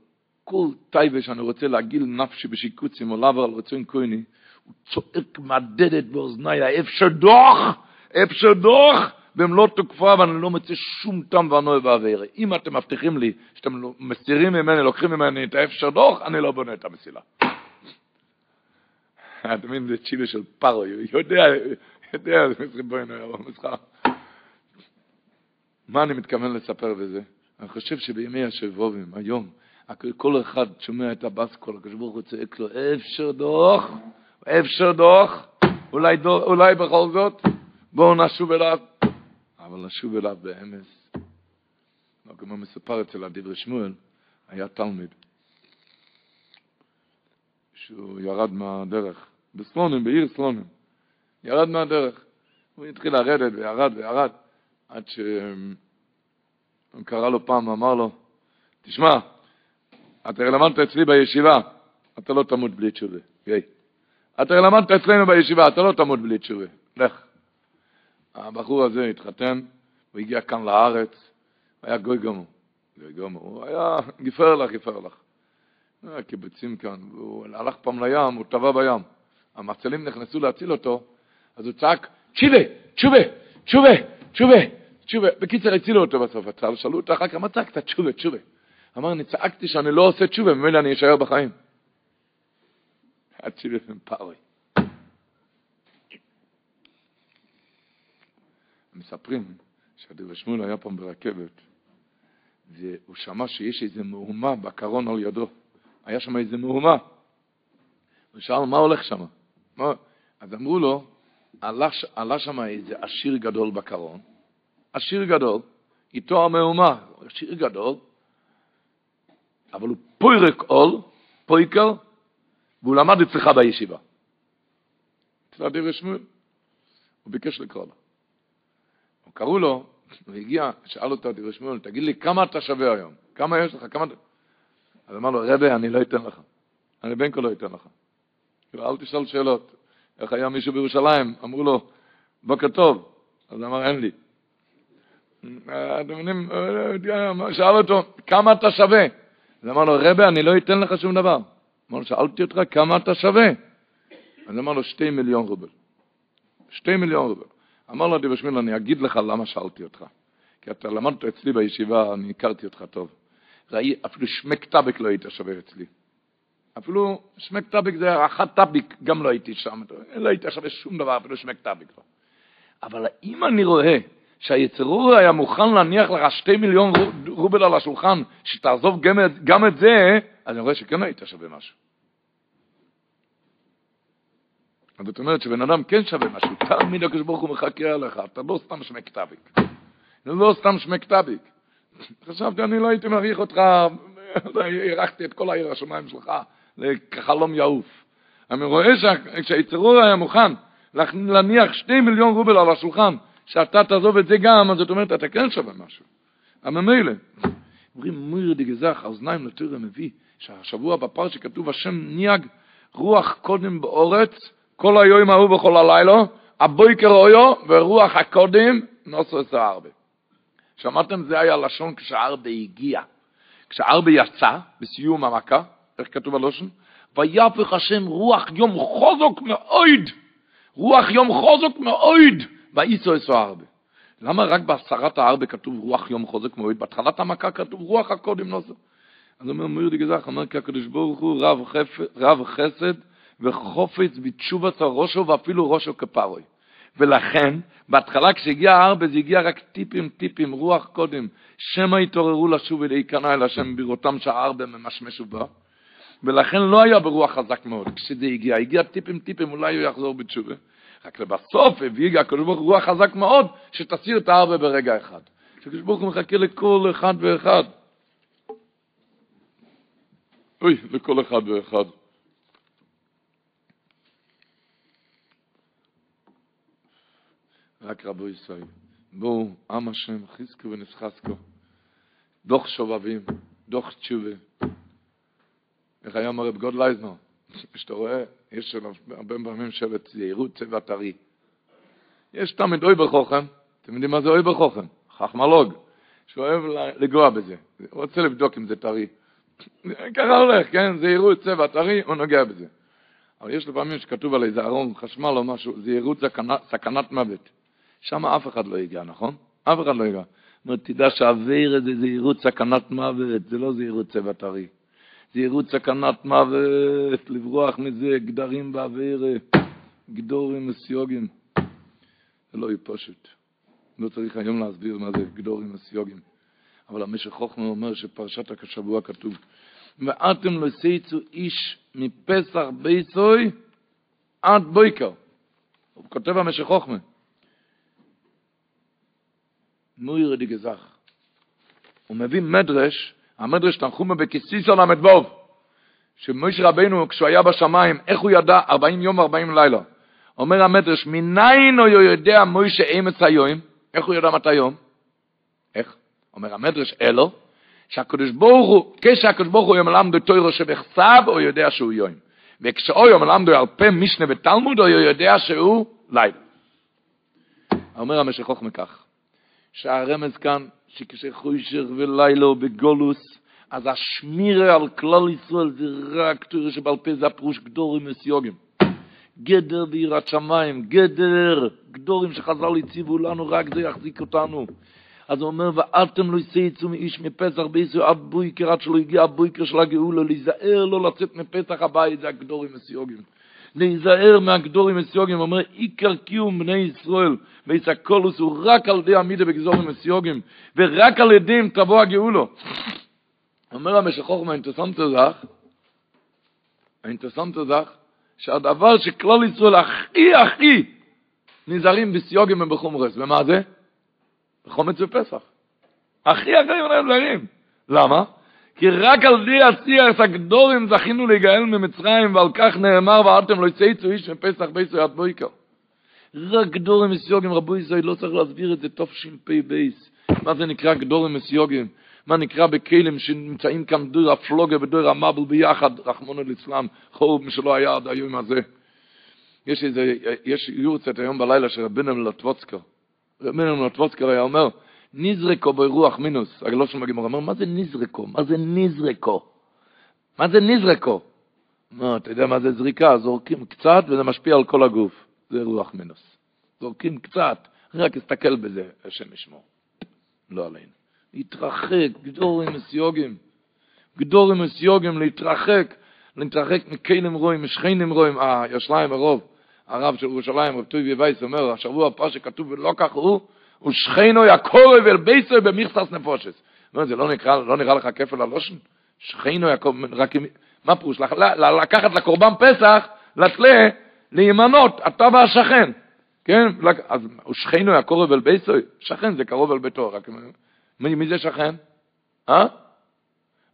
כל טייבה שאני רוצה להגיל נפשי בשיקוצים לעבר על רצון כהני, הוא צועק מדדת באוזניי, אפשר דוח, אפשר דוח, במלוא תוקפה, ואני לא מוצא שום טעם והנוי בעבירה. אם אתם מבטיחים לי שאתם מסירים ממני, לוקחים ממני את האפשר דוח, אני לא בונה את המסילה. אתה מבין, זה צ'ילה של פרו, יודע, יודע, נראה במשחק. מה אני מתכוון לספר בזה? אני חושב שבימי השבובים, היום, כל אחד שומע את הבסקול, הקדוש ברוך הוא צועק לו, אפשר דוח, אפשר דוח, אולי בכל זאת, בואו נשוב אליו. אבל נשוב אליו באמס. כמו מסופר אצל הדברי שמואל, היה תלמיד, שהוא ירד מהדרך, בסלונים, בעיר סלונים, ירד מהדרך. הוא התחיל לרדת וירד וירד, עד שהוא קרא לו פעם, אמר לו, תשמע, אתה למדת אצלי בישיבה, אתה לא תמות בלי תשובה. אתה למדת אצלנו בישיבה, אתה לא תמות בלי תשובה. לך. הבחור הזה התחתן, הוא הגיע כאן לארץ, היה גוי גמור. גוי גמור, הוא היה גפר לך, גפר לך. היה קיבוצים כאן, והוא הלך פעם לים, הוא טבע בים. המצלים נכנסו להציל אותו, אז הוא צעק, תשובה, תשובה, תשובה, תשובה, תשובה. בקיצר, הצילו אותו בסוף. שאלו אותו אחר כך, מה צעקת? תשובה, תשובה. אמר, אני צעקתי שאני לא עושה תשובה, ממילא אני אשאר בחיים. התשובה הם פאווי. מספרים שהדבר שמואל היה פעם ברכבת, והוא שמע שיש איזו מהומה בקרון על ידו. היה שם איזו מהומה. הוא שאל, מה הולך שם? מה? אז אמרו לו, עלה, עלה שם איזה עשיר גדול בקרון, עשיר גדול, איתו המהומה, עשיר גדול, אבל הוא פוירק עול, פויקר, והוא למד אצלך בישיבה. אצל הדבר שמואל. הוא ביקש לקרוא לו. קראו לו, הוא הגיע, שאל אותו הדבר שמואל, תגיד לי, כמה אתה שווה היום? כמה יש לך? כמה... אז אמר לו, רבי, אני לא אתן לך. אני בין כה לא אתן לך. כאילו, אל תשאל שאלות. איך היה מישהו בירושלים, אמרו לו, בוקר טוב. אז אמר, אין לי. אתם מבינים, שאל אותו, כמה אתה שווה? אז אמר לו, רבי, אני לא אתן לך שום דבר. אמר לו, שאלתי אותך כמה אתה שווה. אז אמר לו, שתי מיליון רובל. שתי מיליון רובל. אמר לו דיבר שמואל, אני אגיד לך למה שאלתי אותך. כי אתה למדת אצלי בישיבה, אני הכרתי אותך טוב. ראי, אפילו שמק טאבק לא היית שווה אצלי. אפילו שמק טאבק זה אחת טאביק, גם לא הייתי שם. לא היית שווה שום דבר, אפילו שמק טאבק לא. אבל אם אני רואה שהיצרור היה מוכן להניח לך שתי מיליון רובל על השולחן, שתעזוב גם את, גם את זה, אני רואה שכן היית שווה משהו. אז זאת אומרת שבן אדם כן שווה משהו, תמיד הקדוש ברוך הוא מחכה עליך, אתה לא סתם שמק טביק. זה לא סתם שמק טביק. חשבתי, אני לא הייתי מעריך אותך, הארכתי את כל העיר השמיים שלך כחלום יעוף. אני רואה שכשהיצרור היה מוכן להניח שתי מיליון רובל על השולחן, שאתה תעזוב את זה גם, אז זאת אומרת, אתה כן שווה משהו. אבל ממילא, אומרים מויר דגזך, האוזניים לתורה מביא, שהשבוע בפרשה כתוב השם ניאג רוח קודם באורץ, כל היום ההוא בכל הלילה, הבויקר אויו, ורוח הקודם נוסו את הארבה. שמעתם? זה היה לשון כשהארבה הגיע. כשהארבה יצא, בסיום המכה, איך כתוב הלושן? ויפך השם רוח יום חוזק מאויד, רוח יום חוזק מאויד, ואיסו אסו הארבה. למה רק בהסרת הארבה כתוב רוח יום חוזק מאויד? בהתחלת המכה כתוב רוח הקודם נוסו. אז אומר מויר דגזך, אומר כי הקדוש ברוך הוא רב, רב חסד וחופץ בתשובת הראשו ואפילו ראשו כפרוי. ולכן, בהתחלה כשהגיע הארבה זה הגיע רק טיפים טיפים, רוח קודם, שמא התעוררו לשוב ולהיכנע אל השם בראותם שהארבה ממשמשו בה. ולכן לא היה ברוח חזק מאוד כשזה הגיע, הגיע טיפים טיפים, אולי הוא יחזור בתשובה. רק לבסוף הביא הקדוש ברוך הוא רוח חזק מאוד, שתסיר את הארבה ברגע אחד. הקדוש ברוך הוא מחכה לכל אחד ואחד. אוי, לכל אחד ואחד. רק רבו ישראל, בואו, עם השם, חזקו ונסחסקו, דוח שובבים, דוח תשובה. איך היה אומר רב גודל אייזנר? כשאתה רואה, יש הרבה פעמים שלט זהירות צבע טרי. יש תמיד אויבער חוכם, אתם יודעים מה זה אויבער חוכם? חכמולוג, שאוהב לנגוע בזה, הוא רוצה לבדוק אם זה טרי. ככה הולך, כן? זהירות צבע טרי, הוא נוגע בזה. אבל יש לפעמים שכתוב על איזה ארון חשמל או משהו, זהירות סכנת מוות. שם אף אחד לא ייגע, נכון? אף אחד לא ייגע. אומרת, תדע שהאוויר זה זהירות סכנת מוות, זה לא זהירות צבע טרי. זהירות סכנת מוות, לברוח מזה, גדרים באוויר, גדורים מסיוגים. זה לא פשוט. לא צריך היום להסביר מה זה גדורים מסיוגים. אבל המשך חוכמה אומר שפרשת השבוע כתוב, ואתם לא סייצו איש מפסח ביסוי עד בויקר. הוא כותב המשך חוכמה. מויר די גזח. הוא מביא מדרש, המדרש תנחומה בכסיסו ל"ו, שמויש רבנו, כשהוא היה בשמיים, איך הוא ידע 40 יום 40 לילה? אומר המדרש, מניין הוא יודע מוישה אמץ היום? איך הוא יודע מתי יום? איך? אומר המדרש, אלו, שהקדוש ברוך הוא, כשהקדוש ברוך הוא ימלמדו תוירו שבכתב, הוא יודע שהוא יום. וכשאו ימלמדו על פה משנה ותלמוד, הוא יודע שהוא לילה. אומר המשך חוכמה כך, שהרמז כאן, שכשחוישר ולילו בגולוס, אז השמירה על כלל ישראל זה רק תוירו שבעל פה זה הפרוש גדורים וסיוגים. גדר ביראת שמיים, גדר, גדורים שחז"ל הציבו לנו, רק זה יחזיק אותנו. אז הוא אומר, ואתם לא יצאו מאיש מפסח בישראל עד בויקר, עד שלא הגיע הבויקר של הגאולה, להיזהר לא לצאת מפסח הבית, זה הגדורים וסיוגים. להיזהר מהגדורים וסיוגים, אומר, עיקר קיום בני ישראל, ויסקולוס הוא רק על ידי עמידה בגזורים וסיוגים, ורק על ידיהם תבוא הגאולו. אומר המשך חוכמה, אינטרסנט זך, האינטרסנט זך, שהדבר שכלל ישראל הכי הכי נזהרים בסיוגים ובחומרס, ומה זה? בחומץ ופסח. הכי הכי נזהרים. למה? כי רק על די השיח הגדורים זכינו להיגאל ממצרים, ועל כך נאמר, ואתם לא יצאו איש מפסח בישראל עד בויקר. רק גדורים מסיוגים, רבו ישראל, לא צריך להסביר את זה, תש"פ בייס. מה זה נקרא גדורים מסיוגים? מה נקרא בכלים שנמצאים כאן דור הפלוגה ודור המבל ביחד, רחמונו ליצלם, חוב משלא היה עד היום הזה. יש איזה, יש יורצת היום בלילה של רבינו מלטבוצקר. רבינו מלטבוצקר היה אומר, נזרקו ברוח מינוס, הגלושן בגימור, אומר, מה זה נזרקו? מה זה נזרקו? מה זה נזרקו? מה, אתה יודע מה זה זריקה? זורקים קצת וזה משפיע על כל הגוף. זה רוח מינוס. זורקים קצת, רק תסתכל בזה, השם ישמור. לא עלינו. להתרחק, גדורים מסיוגים. גדורים מסיוגים, להתרחק, להתרחק מכלים רואים, משכנים רואים, אה, ישליים הרוב, הרב של ירושלים, רב טובי וייס, אומר, השבוע הפרש שכתוב, ולא כך הוא, ושכנו יקורב אל ביסו במכסס נפושס. לא, זה לא נקרא, לא נראה לך כפל הלושן? שכנו יקורב, רק, מה פירוש? לקחת לקורבן פסח, לתלה, להימנות, אתה והשכן. כן? אז שכנו היה קורב אל ביתו, שכן זה קרוב אל ביתו, רק מי, מי זה שכן? אה?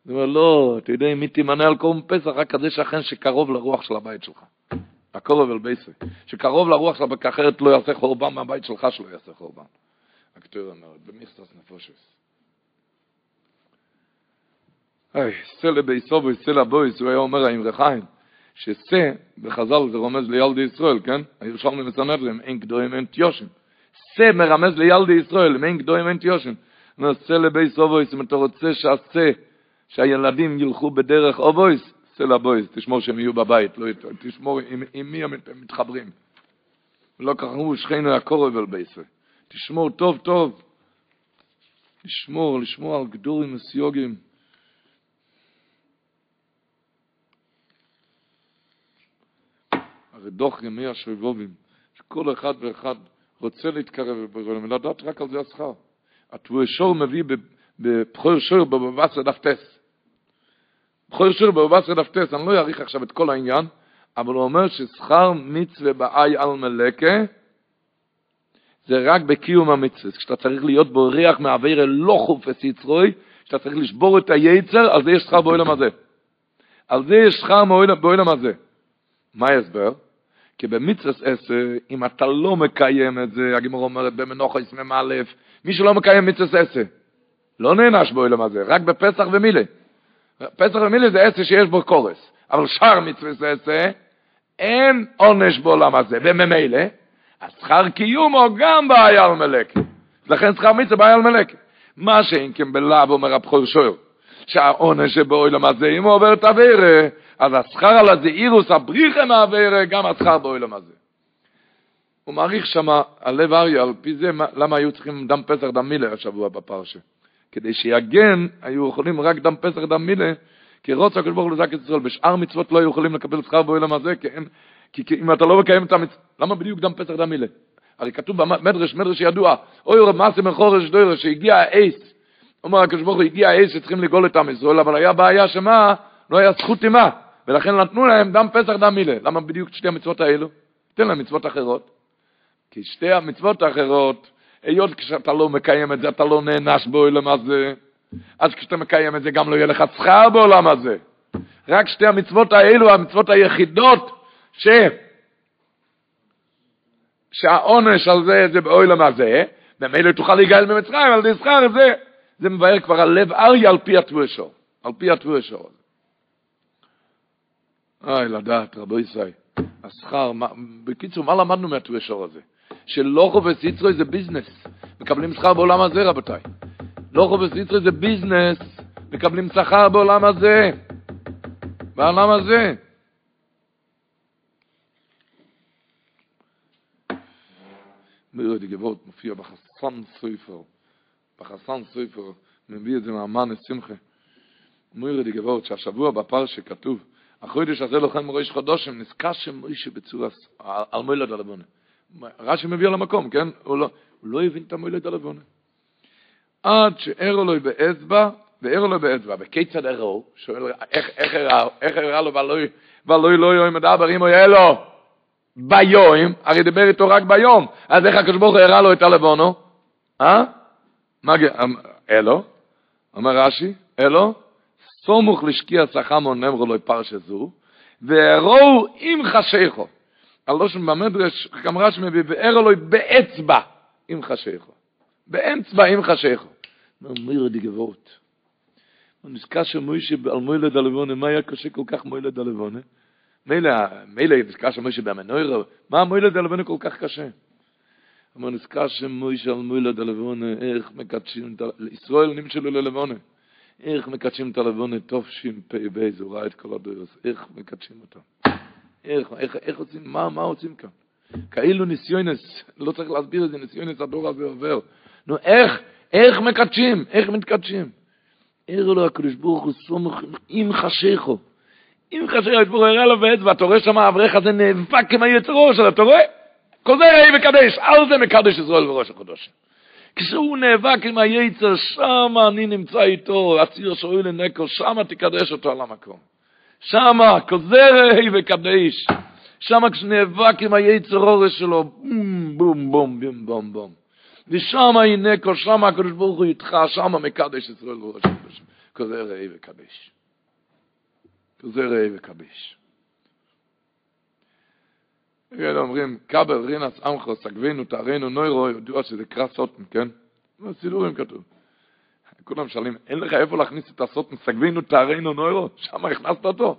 הוא אומר, לא, אתה יודע, מי תימנה על קורם פסח? רק כזה שכן שקרוב לרוח של הבית שלך. הקורב אל ביתו. שקרוב לרוח שלך, אחרת לא יעשה חורבן מהבית שלך שלא יעשה חורבן. הכתוב אומר, במיסטרס נפושס. היי, סלע בייסובו, סלע בויס, הוא היה אומר האמרי חיים, שסה, בחז"ל זה רומז לילדי ישראל, כן? הירושלמי מסנהדרין, אין גדויים אין תיושים. סה מרמז לילדי ישראל, אין גדויים אין תיושים. סלע בייסובויס, אם אתה רוצה שהסה, שהילדים ילכו בדרך אובויס, סלע בויס, תשמור שהם יהיו בבית, לא תשמור עם, מי הם מתחברים. לא ככה שכנו הקורב על בייסוי. תשמור טוב טוב. לשמור, לשמור על גדורים וסיוגים. הרי דוח ימי השבובים, שכל אחד ואחד רוצה להתקרב לבורא ולדעת רק על זה השכר. התבואי שור מביא בבחור שור בבבס ודפטס. בחור שור בבבס ודפטס, אני לא אעריך עכשיו את כל העניין, אבל הוא אומר ששכר מצווה באי על מלכה, זה רק בקיום המצווה. כשאתה צריך להיות בו ריח מעבירה לא חופש יצרוי, כשאתה צריך לשבור את היצר, על זה יש שכר בעולם הזה. על זה יש שכר בעולם הזה. מה ההסבר? כי במצווה עשר, אם אתה לא מקיים את זה, הגמרא אומרת במנוחה יסמם א', מי שלא מקיים מצווה עשר, לא נענש בעולם הזה, רק בפסח ומילה. פסח ומילה זה עשר שיש בו קורס, אבל שאר מצווה עשר, אין עונש בעולם הזה, וממילא, השכר קיום הוא גם בעיה על מלך. לכן שכר מצווה בעיה על מלך. מה שאין כן בלאו אומר הבחור שואל, שהעונש שבעולם הזה, אם הוא עובר את הווירה, אז השכר על הזעירוס, הבריחה מהווירה, גם השכר בעולם הזה. הוא מעריך שם, הלב אריה, על פי זה, למה היו צריכים דם פסח דם מילה השבוע בפרשה. כדי שיגן, היו יכולים רק דם פסח דם מילה, כי רוצה הקדוש ברוך הוא לזק את ישראל, בשאר מצוות לא היו יכולים לקבל שכר בעולם הזה, כי, הם, כי, כי אם אתה לא מקיים את המצוות, למה בדיוק דם פסח דם מילה? הרי כתוב במדרש, מדרש ידוע, אוי רב מעשה מחורש דוירש, שהגיע האייס, אומר הקדוש ברוך הוא, הגיע האייס שצריכים לגאול את עם ישראל, אבל היה בעיה שמה? לא היה זכות טמאה, ולכן נתנו להם דם פסח דם מילה. למה בדיוק שתי המצוות האלו? תן להם מצוות אחרות. כי שתי המצוות האחרות, היות כשאתה לא מקיים את זה, אתה לא נענש בעולם הזה, אז כשאתה מקיים את זה גם לא יהיה לך שכר בעולם הזה. רק שתי המצוות האלו, המצוות היחידות, ש... שהעונש על זה זה בעולם הזה, ומילא תוכל להיגאל ממצרים, על ידי שכר זה, זה מבאר כבר על לב אריה על פי התבואשו, על פי התבואשו. אוי, לדעת, רבו ישראל, השכר, בקיצור, מה למדנו מהתבואשו הזה? שלא חופש יצרו זה ביזנס, מקבלים שכר בעולם הזה, רבותיי. לא חופש יצרו זה ביזנס, מקבלים שכר בעולם הזה. בעולם הזה. מירי די גבורת מופיע בחסן סויפר, בחסן סויפר, מביא את זה מהמן שמחה. מירי די גבורת שהשבוע בפרשה כתוב, החודש הזה לוחם ראש חודשם, נזכר שמוישה בצורה, על מילד הלבונה. רש"י מביא על המקום, כן? הוא לא, הוא לא הבין את המילד הלבונה. עד שערו לו באצבע, וערו לו באצבע. וכיצד ערו? שואל, איך הראה לו ולוי אם הוא יהיה לו ביום, הרי דיבר איתו רק ביום, אז איך הקדוש ברוך הוא הראה לו את הלבונו? אה? מה, אלו? אומר רש"י, אלו, סומוך לשקיע צחמו נמרו לו פרשה זו, והראו עם חשיכו. הלושן במדרש, גם רש"י מביא, והראו לו באצבע עם חשיכו. באצבע עם חשיכו. אומר די. הוא נזכר שמוישה על מוילד הלבונה, מה היה קשה כל כך מוילד הלבונה? מילא, נזכר שמוישה במנוירו, מה המוילד הלבונה כל כך קשה? אבל נזכר שמוישה על מוילד הלבונה, איך מקדשים את ישראל נמשלו ללבונה. איך מקדשים את הלבונה טוב ש"פ"ב, זה ראה את כל הדוירוס, איך מקדשים אותה. איך, איך, איך עושים, מה, מה עושים כאן? כאילו ניסיונס, לא צריך להסביר את זה, ניסיונס הדור הזה עובר. נו, איך, איך מקדשים? איך מתקדשים? ער לו הקדוש ברוך הוא סומך עם חשיכו. חשיכו, יש פה הראה לו באצבע, אתה רואה שם האברך הזה נאבק עם היצרו שלו, אתה רואה? כל זה ראי מקדש, על זה מקדש ישראל בראש הקדוש. כשהוא נאבק עם היצר, שם אני נמצא איתו, הציר שואל לנקו, שם תקדש אותו על המקום. שם, כל זה ראי וקדש. שם כשנאבק עם היצר אורש שלו, בום, בום, בום, בום, בום, בום. ושם כל שם הקדוש ברוך הוא איתך, שם מקדש ישראל וראש הקדוש. כזה ראה וקדש. כזה ראה וקדש. אלה אומרים, קבל רינס עמכו, סגבינו, תארינו, נוירו, ידוע שזה קרא סוטן, כן? בסידורים כתוב. כולם שואלים, אין לך איפה להכניס את הסוטן, סגבינו, תארינו, נוירו? שם הכנסת אותו.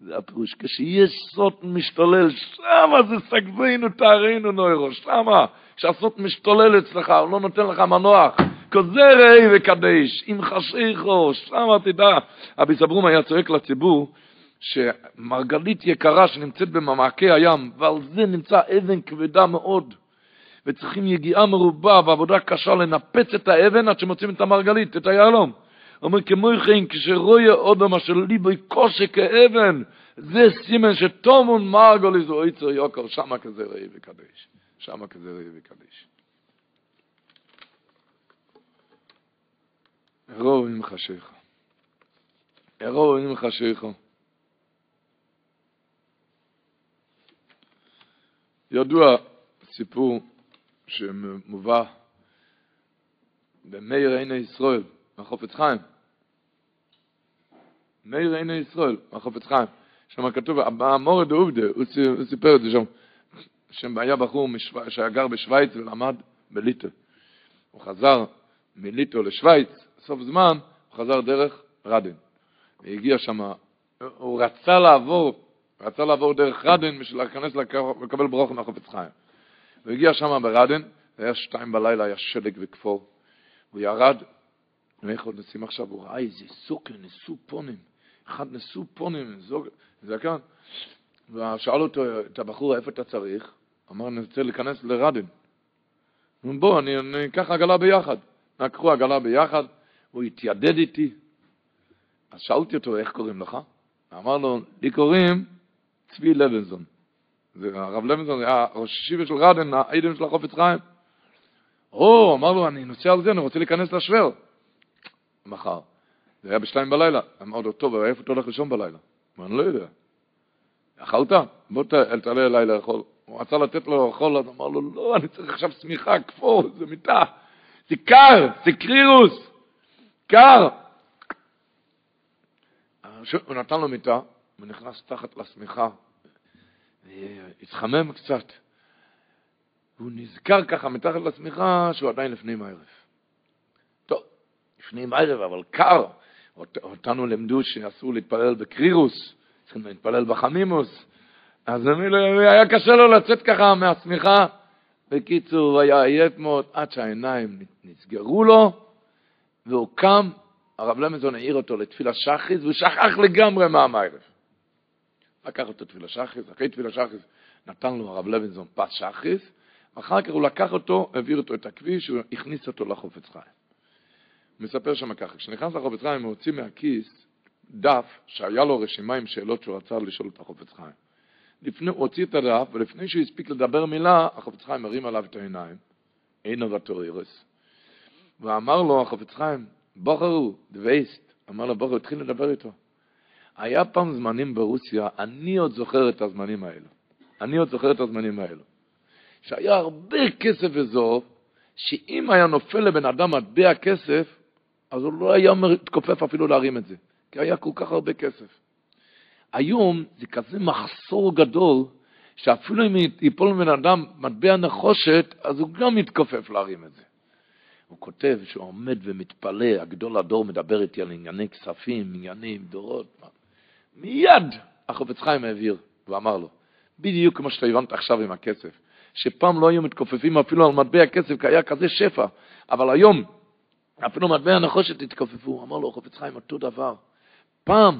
זה הפירוש, כשיש סוטן משתולל, שמה זה סגבינו, תארינו, נוירו, שמה. כשהסוט משתולל אצלך, הוא לא נותן לך מנוח. כזה ראי וקדש, עם חשיכו, שמה תדע. אבי סברום היה צועק לציבור, שמרגלית יקרה שנמצאת במעמקי הים, ועל זה נמצא אבן כבדה מאוד, וצריכים יגיעה מרובה ועבודה קשה לנפץ את האבן עד שמוצאים את המרגלית, את היהלום. אומר כמו כן, כשרואה אודם אשר ליבוי קושי כאבן, זה סימן שתומון מרגולי זו יצר יוקר, שמה כזה ראי וקדש. שמה כזה ראי וקדש. ארור עם חשיך. ארור עם חשיך. ידוע סיפור שמובא במאיר עיני ישראל, מהחופץ חיים. מאיר עיני ישראל, מהחופץ חיים. שם כתוב, המורד עובדה, הוא סיפר את זה שם, שם היה בחור שהיה גר בשוויץ ולמד בליטו. הוא חזר מליטו לשוויץ, סוף זמן, הוא חזר דרך רדן. והגיע שם, הוא רצה לעבור רצה לעבור דרך רדן בשביל להיכנס לקבל ברוך מהחופץ חיים. הוא הגיע שם ברדן, זה היה שתיים בלילה, היה שלג וכפור. הוא ירד, ואיך עוד נשים עכשיו, הוא ראה איזה סוקר, נשוא פונים, אחד נשוא פונים, זה כאן. ושאל אותו, את הבחור, איפה אתה צריך? אמר, אני רוצה להיכנס לרדן. בוא, אני, אני אקח עגלה ביחד. לקחו עגלה ביחד, הוא התיידד איתי. אז שאלתי אותו, איך קוראים לך? אמר לו, לי קוראים צבי לוינזון. הרב לוינזון היה ראש ישיבה של רדן, העדים של החופץ חיים. או, אמר לו, אני נוסע על זה, אני רוצה להיכנס לשוור. מחר. זה היה בשתיים בלילה. אמר לו, טוב, איפה אתה הולך לישון בלילה? אמר, אני לא יודע. אכלת? בוא תעלה אליי לאכול. הוא רצה לתת לו לאכול, אז אמר לו, לא, אני צריך עכשיו שמיכה, כפור, זה מיטה. זה קר, זה קרירוס. קר. הוא נתן לו מיטה, הוא נכנס תחת לשמיכה, התחמם קצת. והוא נזכר ככה מתחת לשמיכה שהוא עדיין לפני מערב. טוב, לפני מערב, אבל קר. אותנו לימדו שאסור להתפלל בקרירוס, צריכים להתפלל בחמימוס. אז היה קשה לו לצאת ככה מהשמיכה. בקיצור, היה עייף מאוד עד שהעיניים נסגרו לו, והוא קם, הרב למזון העיר אותו לתפילה שחריס, והוא שכח לגמרי מהמערב. לקח אותו תפילה שחריס, אחרי תפילה שחריס נתן לו הרב לוינזון פס שחריס, אחר כך הוא לקח אותו, העביר אותו את הכביש, הוא הכניס אותו לחופץ חיים. מספר שם ככה, כשנכנס לחופץ חיים הוא הוציא מהכיס דף שהיה לו רשימה עם שאלות שהוא רצה לשאול את החופץ חיים. לפני, הוא הוציא את הדף, ולפני שהוא הספיק לדבר מילה, החופץ חיים הרים עליו את העיניים, אין עבתו. ואמר לו החופץ חיים, בוחר הוא, דווייסט, אמר לו בוחר, התחיל לדבר איתו. היה פעם זמנים ברוסיה, אני עוד זוכר את הזמנים האלו. אני עוד זוכר את הזמנים האלו. שהיה הרבה כסף וזוב, שאם היה נופל לבן אדם מטבע כסף, אז הוא לא היה מתכופף אפילו להרים את זה, כי היה כל כך הרבה כסף. היום זה כזה מחסור גדול, שאפילו אם ייפול לבן אדם מטבע נחושת, אז הוא גם מתכופף להרים את זה. הוא כותב שהוא עומד ומתפלא, הגדול הדור מדבר איתי על ענייני כספים, ענייני דורות. מיד החופץ חיים העביר, ואמר לו, בדיוק כמו שאתה הבנת עכשיו עם הכסף, שפעם לא היו מתכופפים אפילו על מטבע כסף, כי היה כזה שפע, אבל היום, אפילו מטבע נחושת התכופפו. אמר לו החופץ חיים, אותו דבר. פעם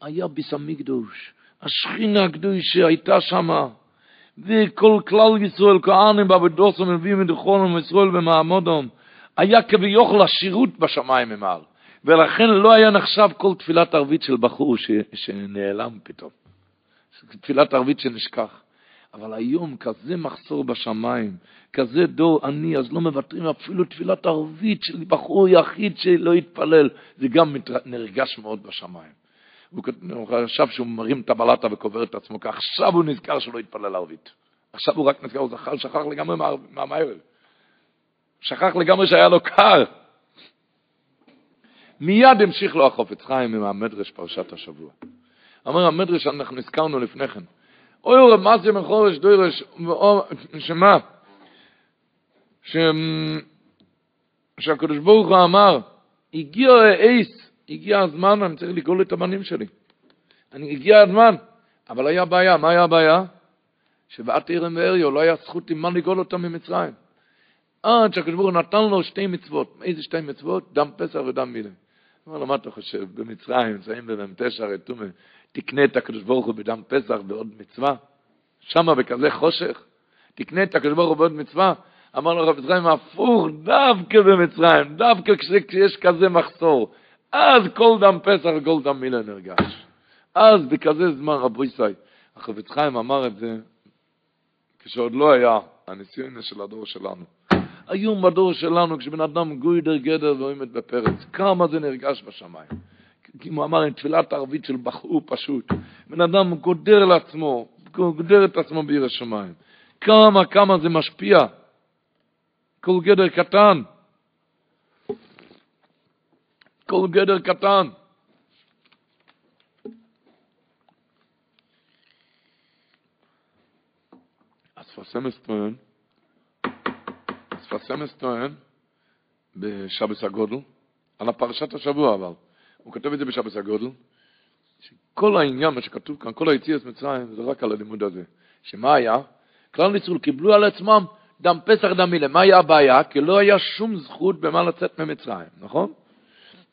היה ביס המקדוש, השכינה הקדושה הייתה שמה, וכל כלל ישראל, כהנים בעבודוסם, מביאים מדכונם ישראל במעמודם, היה כביכול השירות בשמיים ממעל. ולכן לא היה נחשב כל תפילת ערבית של בחור ש, שנעלם פתאום. תפילת ערבית שנשכח. אבל היום כזה מחסור בשמיים, כזה דור עני, אז לא מוותרים אפילו תפילת ערבית של בחור יחיד שלא יתפלל, זה גם נרגש מאוד בשמיים. והוא חשב שהוא מרים את הבלטה וקובר את עצמו, כי עכשיו הוא נזכר שלא יתפלל ערבית. עכשיו הוא רק נזכר, הוא זכר, שכח לגמרי מהמערב. שכח לגמרי שהיה לו קר. מיד המשיך לו החופץ חיים עם המדרש פרשת השבוע. אמר המדרש, אנחנו הזכרנו לפני כן. אוי רב מה זה מחורש דוירש, שמה? שהקדוש ברוך הוא אמר, הגיע אייס, הגיע הזמן, אני צריך לגאול את הבנים שלי. אני, הגיע הזמן, אבל היה בעיה, מה היה הבעיה? שבעת עירם ואריו לא היה זכות עם מה לגאול אותם ממצרים. עד שהקדוש ברוך הוא נתן לו שתי מצוות. איזה שתי מצוות? דם פסח ודם מילה. אמר לו, מה אתה חושב? במצרים, נמצאים במ"ט רתומה, תקנה את הקדוש ברוך הוא בדם פסח בעוד מצווה? שמה בכזה חושך? תקנה את הקדוש ברוך הוא בעוד מצווה? אמר לו רב יצחיים, הפוך, דווקא במצרים, דווקא כשיש כזה מחסור. אז כל דם פסח וכל דם מילה נרגש. אז בכזה זמן, רבו ישראל, החפץ חיים אמר את זה כשעוד לא היה הניסיון של הדור שלנו. היום בדור שלנו, כשבן אדם גוידר גדר ועומד בפרץ, כמה זה נרגש בשמיים. הוא אמר, עם תפילת הערבית של בחור פשוט. בן אדם גודר לעצמו, גודר את עצמו בעיר השמיים. כמה, כמה זה משפיע. כל גדר קטן. כל גדר קטן. אז שפת אמת טוען, שפת אמת טוען, בשבת הגדול, על הפרשת השבוע אבל, הוא כותב את זה בשבת הגדול, שכל העניין, מה שכתוב כאן, כל היציאת מצרים, זה רק על הלימוד הזה. שמה היה? כלל ישראל קיבלו על עצמם דם פסח דם מילה. מה היה הבעיה? כי לא היה שום זכות במה לצאת ממצרים, נכון?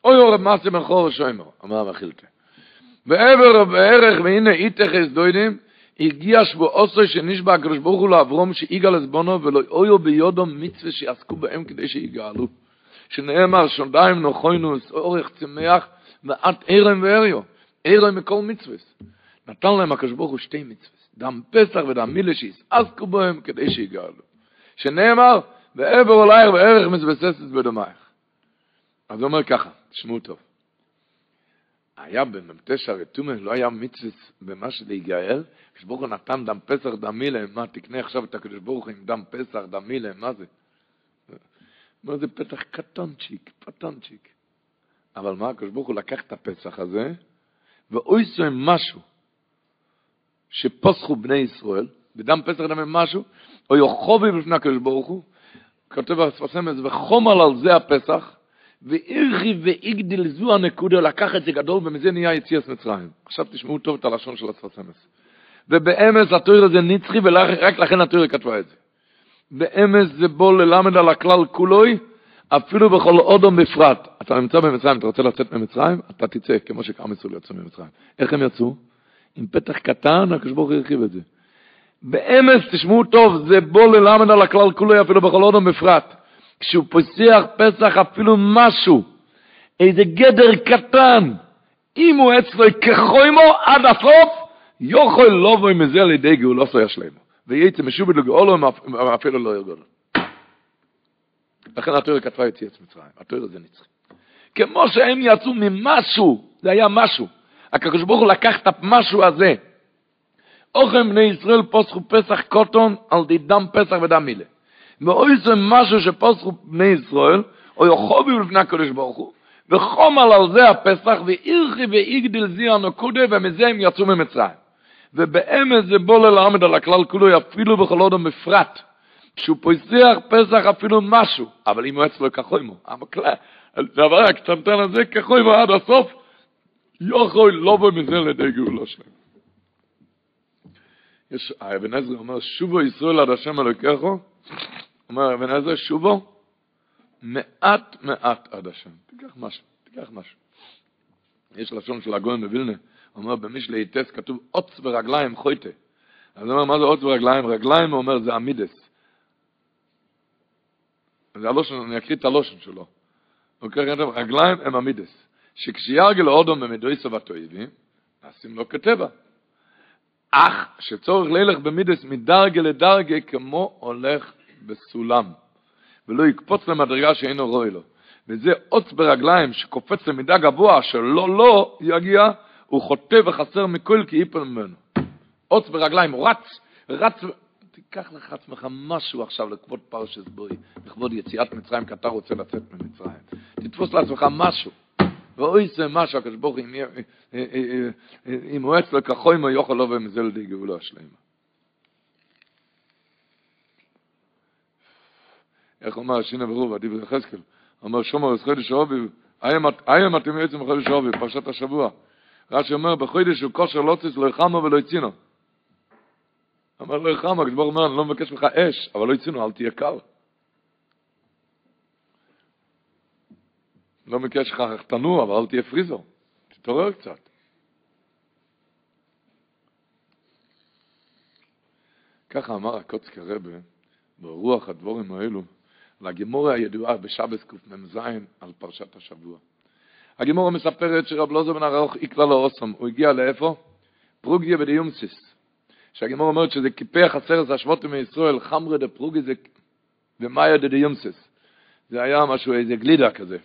אוי אורב מעשה בן חור אמר המחילתה. ועבר בערך, והנה איתך דוידים, הגיע שבו עושוי שנשבע הקדוש ברוך הוא לאברום שיגאל עזבונו ולא אויו ביודו מצווה שיעסקו בהם כדי שיגאלו. שנאמר שונדיים נוחוינו אורך צמח מעט ערם ואריו, ערם מכל מצווה. נתן להם הקדוש ברוך הוא שתי מצווה, דם פסח ודם מילה שיעסקו בהם כדי שיגאלו. שנאמר, ועבר עולייך וערך מזבססת בדומייך. אז הוא אומר ככה, תשמעו טוב. היה במ"ט הרתומה, לא היה מצווה במה להיגאל, כשברוך הוא נתן דם פסח, דם מילה, מה, תקנה עכשיו את הקדוש ברוך הוא עם דם פסח, דם מילה, מה זה? מה זה פתח קטנצ'יק, פטנצ'יק. אבל מה, הקדוש ברוך הוא לקח את הפסח הזה, ואוי סוים משהו שפוסחו בני ישראל, בדם פסח דם משהו, או יחובי בפני הקדוש ברוך הוא, כותב הספסמס, וחומר על זה הפסח, ואירכי ואיגדיל זו הנקודה, לקח את זה גדול, ומזה נהיה יציאס מצרים. עכשיו תשמעו טוב את הלשון של הספסמס. ובאמס התויר הזה נצחי, ורק לכן התויר כתבה את זה. באמס זה בוא ללמד על הכלל כולוי, אפילו בכל אודום בפרט. אתה נמצא במצרים, אתה רוצה לצאת ממצרים? אתה תצא, כמו ישראל יצאו ממצרים. איך הם יצאו? עם פתח קטן, הקדוש ברוך הוא הרחיב את זה. באמס, תשמעו טוב, זה בוא ללמד על הכלל כולו, אפילו בכל אודום בפרט. כשהוא פוסח פסח אפילו משהו, איזה גדר קטן, אם הוא אצלו כחוימו עד הסוף, יוכל לבוא מזה לידי גאולוסו ישלמו. וייצא משובת לגאולו אפילו לא ירגולו. לכן התורה כתבה יציאת מצרים, התורה זה נצחי. כמו שהם יצאו ממשהו, זה היה משהו. הקדוש ברוך הוא לקח את המשהו הזה, אוכם בני ישראל פוסחו פסח קוטון על די דם פסח ודם מילה. ואוי זה משהו שפוסחו בני ישראל, או יחובי בפני הקדוש ברוך הוא, וחומל על זה הפסח, ואירכי ואיגדיל זי הנקודה, ומזה הם יצאו ממצרים. ובאמת זה בוא ללמד על הכלל כולו, אפילו בכל עוד המפרט. כשהוא פוסח פסח אפילו משהו, אבל אם הוא אצלו כחוימו, הדבר הקטנטן הזה כחוימו עד הסוף, יכול לא במזה לידי גאולו שלהם. יש, האבן עזרא אומר, שובו ישראל עד השם אלוקיכו, אומר אבן עזרא, שובו מעט מעט עד השם. תיקח משהו, תיקח משהו. יש לשון של הגויים בווילנה, אומר במשלי טס כתוב עוץ ורגליים חויטה. אז הוא אומר, מה זה עוץ ורגליים? רגליים, הוא אומר, זה עמידס. זה הלושן, אני אקריא את הלושן שלו. הוא כתוב, רגליים הם עמידס. שכשירגל אודום במדויסו ותועיבים, נשים לו כטבע. אך שצורך ללך במידס מדרגה לדרגה כמו הולך בסולם, ולא יקפוץ למדרגה שאינו רואה לו. וזה עוץ ברגליים שקופץ למידה גבוה שלא לא יגיע, הוא חוטא וחסר מכל כי יפול ממנו. עוץ ברגליים, הוא רץ, רץ, תיקח לך עצמך משהו עכשיו לכבוד פרשת בוי, לכבוד יציאת מצרים, כי אתה רוצה לצאת ממצרים. תתפוס לעצמך משהו. ואוי זה משהו, הקדוש ברוך הוא, אם הוא אצלו כחוימו יוכל לו ומזה לידי גאולו השלמה. איך אומר שינה ברוב, הדיבר יחזקאל, אומר שומר את חודש אוביב, היום אתם יוצאים בחודש אוביב, פרשת השבוע. רש"י אומר, בחודש הוא כושר לא ציס, לא יחמה ולא יצינו. אמר לו יחמה, הקדוש ברוך אומר, אני לא מבקש ממך אש, אבל לא יצינו, אל תהיה קר. לא מבקש לך תנוע, אבל אל תהיה פריזו. תתעורר קצת. ככה אמר הקוצקי רבה, ברוח הדבורים האלו, לגימורה הידועה בשבס קמ"ז על פרשת השבוע. הגימורה מספרת שרב לוזו בן הרוך יקרא לו אוסם, הוא הגיע לאיפה? פרוגיה בדיומסיס. שהגימורה אומרת שזה קיפח עשרת השבותים מישראל, חמרה דה פרוגיה זה במאיה דה דיומסיס. זה היה משהו, איזה גלידה כזה.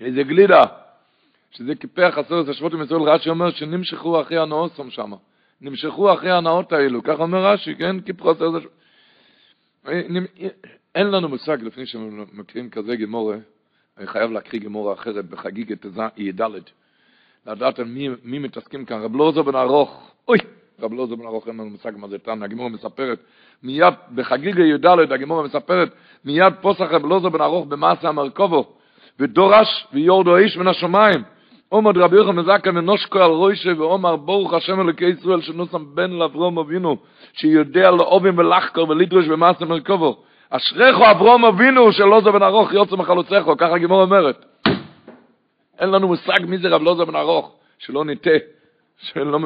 איזה גלידה. שזה קיפח עשרת השבותים מישראל, רש"י אומר שנמשכו אחרי הנאוסם שם. נמשכו אחרי הנאות האלו, כך אומר רש"י, כן? קיפחו עשרת השבותים. אין לנו מושג, לפני שמקריאים כזה גמורה, אני חייב להקריא גמורה אחרת בחגיגת י"ד, לדעת מי, מי מתעסקים כאן. רב לוזו בן ארוך, אוי, רב לוזו בן ארוך, אין לנו מושג מה זה תנא, הגמורה מספרת, מיד, בחגיגה י"ד, הגמורה מספרת, מיד פוסח רב לוזו בן ארוך במעשה המרכובו, ודורש ויורדו איש מן השמיים. עומד רבי יוחנן מזקן ונושקו על רוישה ואומר ברוך השם אלוקי ישראל שנוסם בן לאברום אבינו שיודע לאובים ולחקור ולדרוש במעשה מרכובו אשריך אברום אבינו של לוזו בן ארוך יוצא מחלוצך, ככה הגימור אומרת. אין לנו מושג מי זה רב לוזו בן ארוך, שלא ניטה, שלא...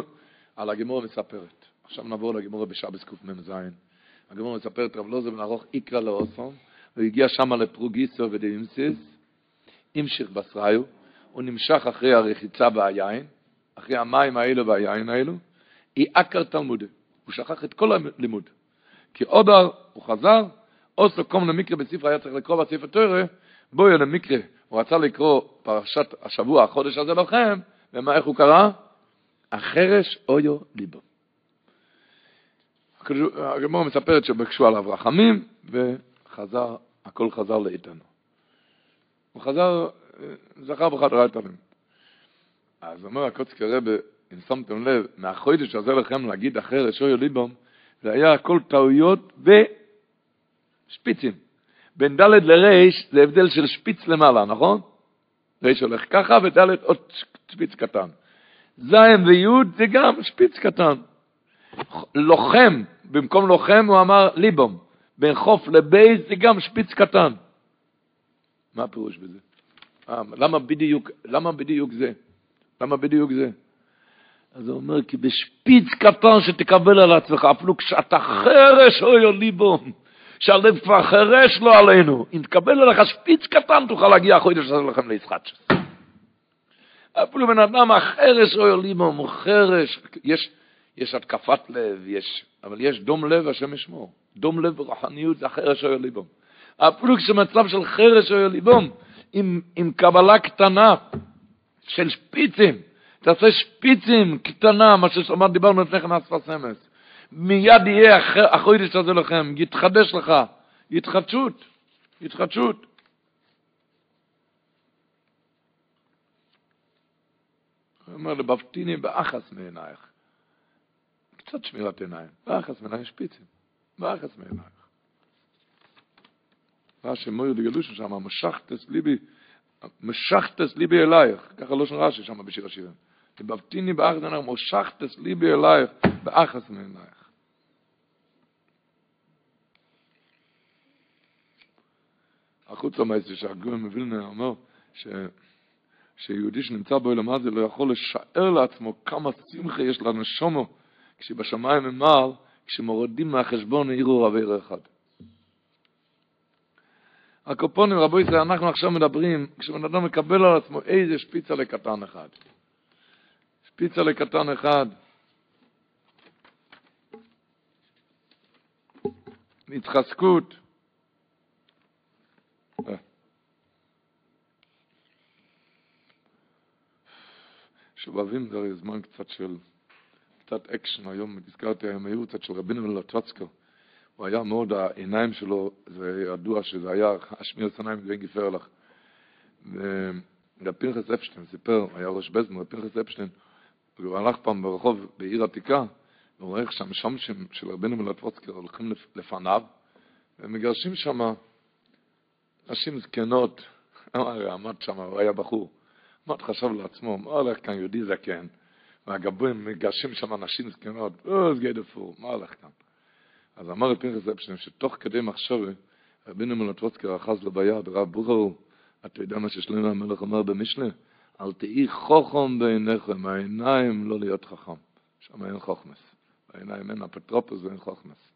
על הגימור מספרת. עכשיו נעבור לגימור בשבס קמ"ז. הגימור מספרת רב לוזו בן ארוך איקרא לאוסום, הגיע שם לפרוגיסו ודאימסיס, המשיך בסריו, הוא נמשך אחרי הרחיצה והיין, אחרי המים האלו והיין האלו, היא עקר תלמודה. הוא שכח את כל הלימוד. כי עודר, הוא חזר, עושו קום למקרה בספר היה צריך לקרוא בספר תורה, בואי למקרה, הוא רצה לקרוא פרשת השבוע, החודש הזה לכם, ומה, איך הוא קרא? החרש אויו ליבו. הגמור מספרת שבקשו עליו רחמים, וחזר, הכל חזר לאיתנו. הוא חזר, זכר בחדרה איתנים. אז אומר הקוצקי רבה, אם שמתם לב, מהחודש הזה לכם להגיד החרש אויו ליבו, זה היה הכל טעויות. שפיצים. בין ד' לר' זה הבדל של שפיץ למעלה, נכון? ר' הולך ככה וד' עוד שפיץ קטן. ז' וי' זה גם שפיץ קטן. לוחם, במקום לוחם הוא אמר ליבום. בין חוף לבייס זה גם שפיץ קטן. מה הפירוש בזה? אה, למה בדיוק, למה בדיוק זה? למה בדיוק זה? אז הוא אומר, כי בשפיץ קטן שתקבל על עצמך, אפילו כשאתה חרש אוי ליבום. שהלב כבר חרש לו עלינו. אם תקבל עליך שפיץ קטן, תוכל להגיע החודש הזה לכם ליצחק. אפילו בן אדם החרש או ליבו, הוא חרש. יש, יש התקפת לב, יש, אבל יש דום לב, השם ישמור. דום לב ורוחניות זה החרש או ליבו. אפילו כשמצב של חרש או ליבו, עם, עם קבלה קטנה של שפיצים, תעשה שפיצים קטנה, מה שדיברנו לפני כן שפת אמס. מיד יהיה החודש הזה לכם, יתחדש לך, התחדשות, התחדשות. הוא אומר לבבטיני באחס מעינייך. קצת שמירת עיניים, באחס מעינייך שפיצים, באחס מעינייך. רש"י מויר דגלושן שם, משכתס ליבי, משכתס ליבי אלייך, ככה לא שנראה ששם בשיר השירים. לבבטיני באחס מעינייך, משכתס ליבי אלייך, באחס מעינייך. החוץ המעשה שהגוי מווילנה אומר ש... שיהודי שנמצא בעולם הזה לא יכול לשער לעצמו כמה שמחה יש לנשומו כשבשמיים ממעל, כשמורדים מהחשבון עירו רבי אחד. הקופונים, רבו ישראל, אנחנו עכשיו מדברים, כשבן אדם מקבל על עצמו איזה שפיצה לקטן אחד. שפיצה לקטן אחד. התחזקות. שובבים זה הרי זמן קצת של, קצת אקשן היום, הזכרתי היו קצת של רבינו מלטוצקו. הוא היה מאוד, העיניים שלו, זה ידוע שזה היה השמיר סנאים ואין גיפר לך. ורב פנחס אפשטיין סיפר, היה ראש בזמן, רב פנחס אפשטיין, הוא הלך פעם ברחוב בעיר עתיקה, והוא רואה איך שם שומשים של רבינו מלטוצקי הולכים לפניו, ומגרשים שם נשים זקנות, עמד שם, הוא היה בחור. מאוד חשב לעצמו, מה הולך כאן יהודי זקן, והגבוהים מגרשים שם נשים זקנות, אה, זה דפור, מה הולך כאן? אז אמר רבי פנחס אפשטיין, שתוך כדי מחשבה, רבינו מלטרוצקי אחז לו ביד, רב בוכרו, אתה יודע מה ששלמה המלך אומר במשנה? אל תהי חוכם בעיניכם, העיניים לא להיות חכם. שם אין חוכמס. בעיניים אין אפוטרופוס ואין חוכמס.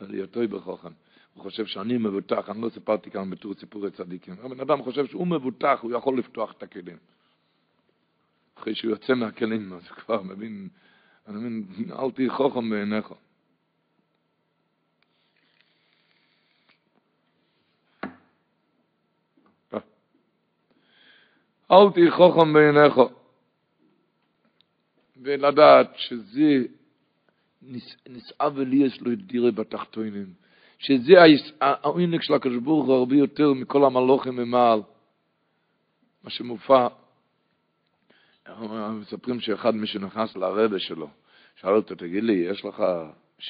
להיותו בחוכם. הוא חושב שאני מבוטח, אני לא סיפרתי כאן בתור סיפורי צדיקים. הבן אדם חושב שהוא מבוטח, הוא יכול לפתוח את הכלים. אחרי שהוא יוצא מהכלים, אז הוא כבר מבין, אני מבין, אל תהי חוכם בעיניך. אל תהי חוכם בעיניך. ולדעת שזה נסעב אלי יש לו את דירה בתחתונים. שזה העונג של הקדוש ברוך הוא הרבה יותר מכל המלוכים ממעל. מה שמופע, מספרים שאחד מי שנכנס לרבה שלו, שאל אותו, תגיד לי, יש לך,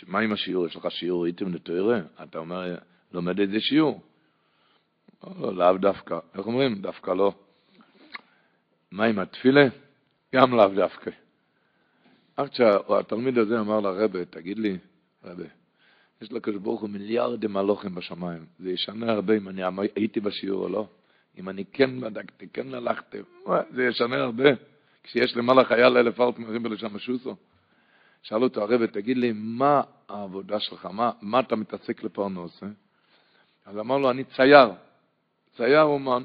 מה עם השיעור? יש לך שיעור איתם לתוארה? אתה אומר, לומד איזה שיעור? לא, לאו דווקא. איך אומרים? דווקא לא. מה עם התפילה? גם לאו דווקא. עד שהתלמיד הזה אמר לרבה, תגיד לי, רבה, יש לקדוש ברוך הוא מיליארדים מלוכים בשמיים. זה ישנה הרבה אם אני הייתי בשיעור או לא. אם אני כן בדקתי, כן הלכתי, זה ישנה הרבה. כשיש למעלה חייל אלף מרים בלשם שוסו. שאל אותו הרב, תגיד לי, מה העבודה שלך? מה, מה אתה מתעסק לפרנוס? אה? אז אמר לו, אני צייר. צייר אומן.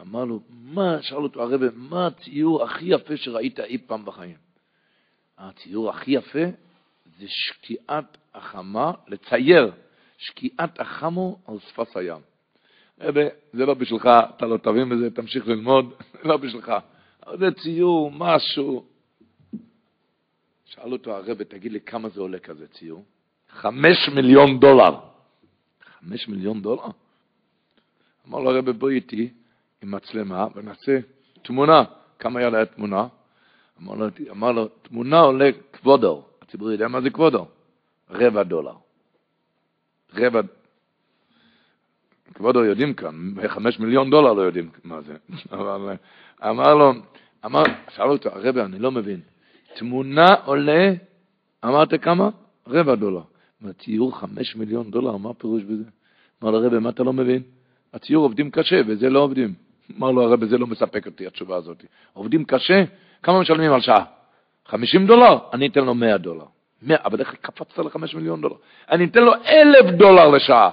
אמר לו, מה, שאל אותו הרב, מה הציור הכי יפה שראית אי פעם בחיים? הציור הכי יפה זה שקיעת החמה, לצייר שקיעת החמו על שפת הים. רבי, זה לא בשבילך, אתה לא תבין בזה, תמשיך ללמוד, זה לא בשבילך. זה ציור, משהו. שאל אותו הרבי, תגיד לי כמה זה עולה כזה ציור? חמש מיליון דולר. חמש מיליון דולר? אמר לו הרבי, בואי איתי עם מצלמה ונעשה תמונה. כמה יעלה התמונה? אמר לו, אמר לו, תמונה עולה כבודו. הציבור יודע מה זה כבודו. רבע דולר. רבע... כבודו יודעים כאן, חמש מיליון דולר לא יודעים מה זה. אבל אמר לו, אמר, שאל אותו, הרבי, אני לא מבין. תמונה עולה, אמרת כמה? רבע דולר. הציור חמש מיליון דולר, מה הפירוש בזה? אמר לו, הרבי, מה אתה לא מבין? הציור עובדים קשה, וזה לא עובדים. אמר לו, הרבי, זה לא מספק אותי, התשובה הזאת. עובדים קשה, כמה משלמים על שעה? 50 דולר? אני אתן לו 100 דולר. 100, אבל איך קפצת ל-5 מיליון דולר? אני אתן לו 1,000 דולר לשעה.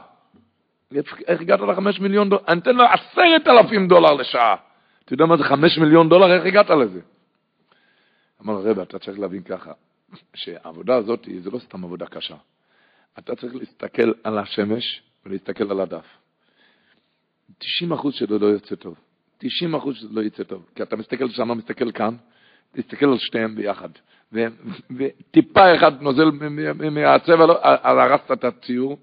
איך הגעת ל-5 מיליון דולר? אני אתן לו 10,000 דולר לשעה. אתה יודע מה זה 5 מיליון דולר? איך הגעת לזה? אמר הרב, אתה צריך להבין ככה, שהעבודה הזאת זה לא סתם עבודה קשה. אתה צריך להסתכל על השמש ולהסתכל על הדף. 90% שלו לא יוצא טוב. 90% שזה לא יצא טוב. כי אתה מסתכל שם, מסתכל כאן, תסתכל על שתיהם ביחד. וטיפה אחד נוזל מהצבע, לא, הרסת את הציור,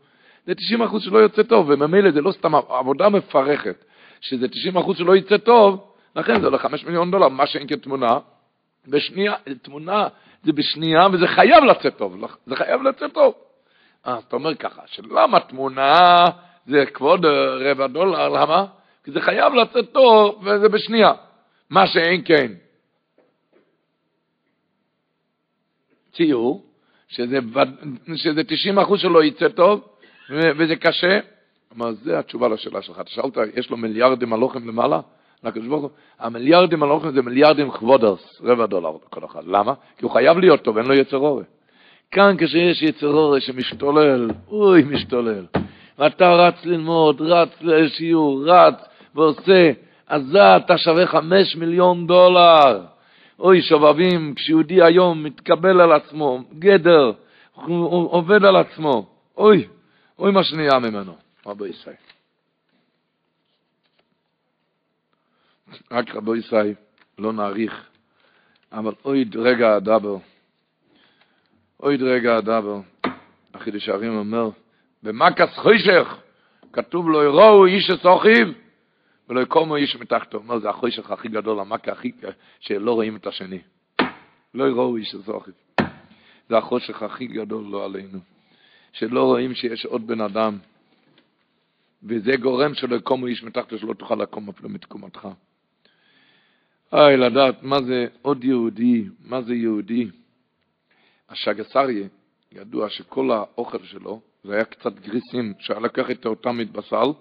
זה 90 אחוז שלא יוצא טוב, וממילא זה לא סתם עבודה מפרכת, שזה 90 אחוז שלא יצא טוב, לכן זה עולה 5 מיליון דולר, מה שאין כתמונה, בשנייה, תמונה זה בשנייה, וזה חייב לצאת טוב, זה חייב לצאת טוב. אז אתה אומר ככה, שלמה תמונה זה כבוד רבע דולר, למה? כי זה חייב לצאת טוב, וזה בשנייה. מה שאין כן. ציור, שזה, שזה 90 אחוז שלו יצא טוב, וזה קשה. אמר, זה התשובה לשאלה שלך. אתה שאלת, יש לו מיליארדים הלוחם למעלה? המיליארדים הלוחם זה מיליארדים כבודרס, רבע דולר כל אחד. למה? כי הוא חייב להיות טוב, אין לו יצר אורי. כאן כשיש יצר אורי שמשתולל, אוי, משתולל. ואתה רץ ללמוד, רץ לשיעור, רץ ועושה, אז אתה שווה חמש מיליון דולר. אוי, שובבים, כשיהודי היום מתקבל על עצמו, גדר, הוא עובד על עצמו, אוי, אוי מה שנהיה ממנו, רבו ישראל. רק רבו ישראל, לא נאריך. אבל אוי רגע הדבר, אוי רגע הדבר, החידוש הערים אומר, במקס חוישך, כתוב לו, יראו איש אסוכיב, ולא יקומו איש מתחתו. אומר, זה החוישך הכי גדול, המכה הכי, שלא רואים את השני. לא יראו איש אסוכיב. זה החושך הכי גדול לא עלינו. שלא רואים שיש עוד בן אדם, וזה גורם שלא יקומו איש מתחתו, שלא תוכל לקום אפילו מתקומתך. איי, לדעת מה זה עוד יהודי, מה זה יהודי. השגסריה, ידוע שכל האוכל שלו, זה היה קצת גריסים, שהיה לקח את אותם מתבשל,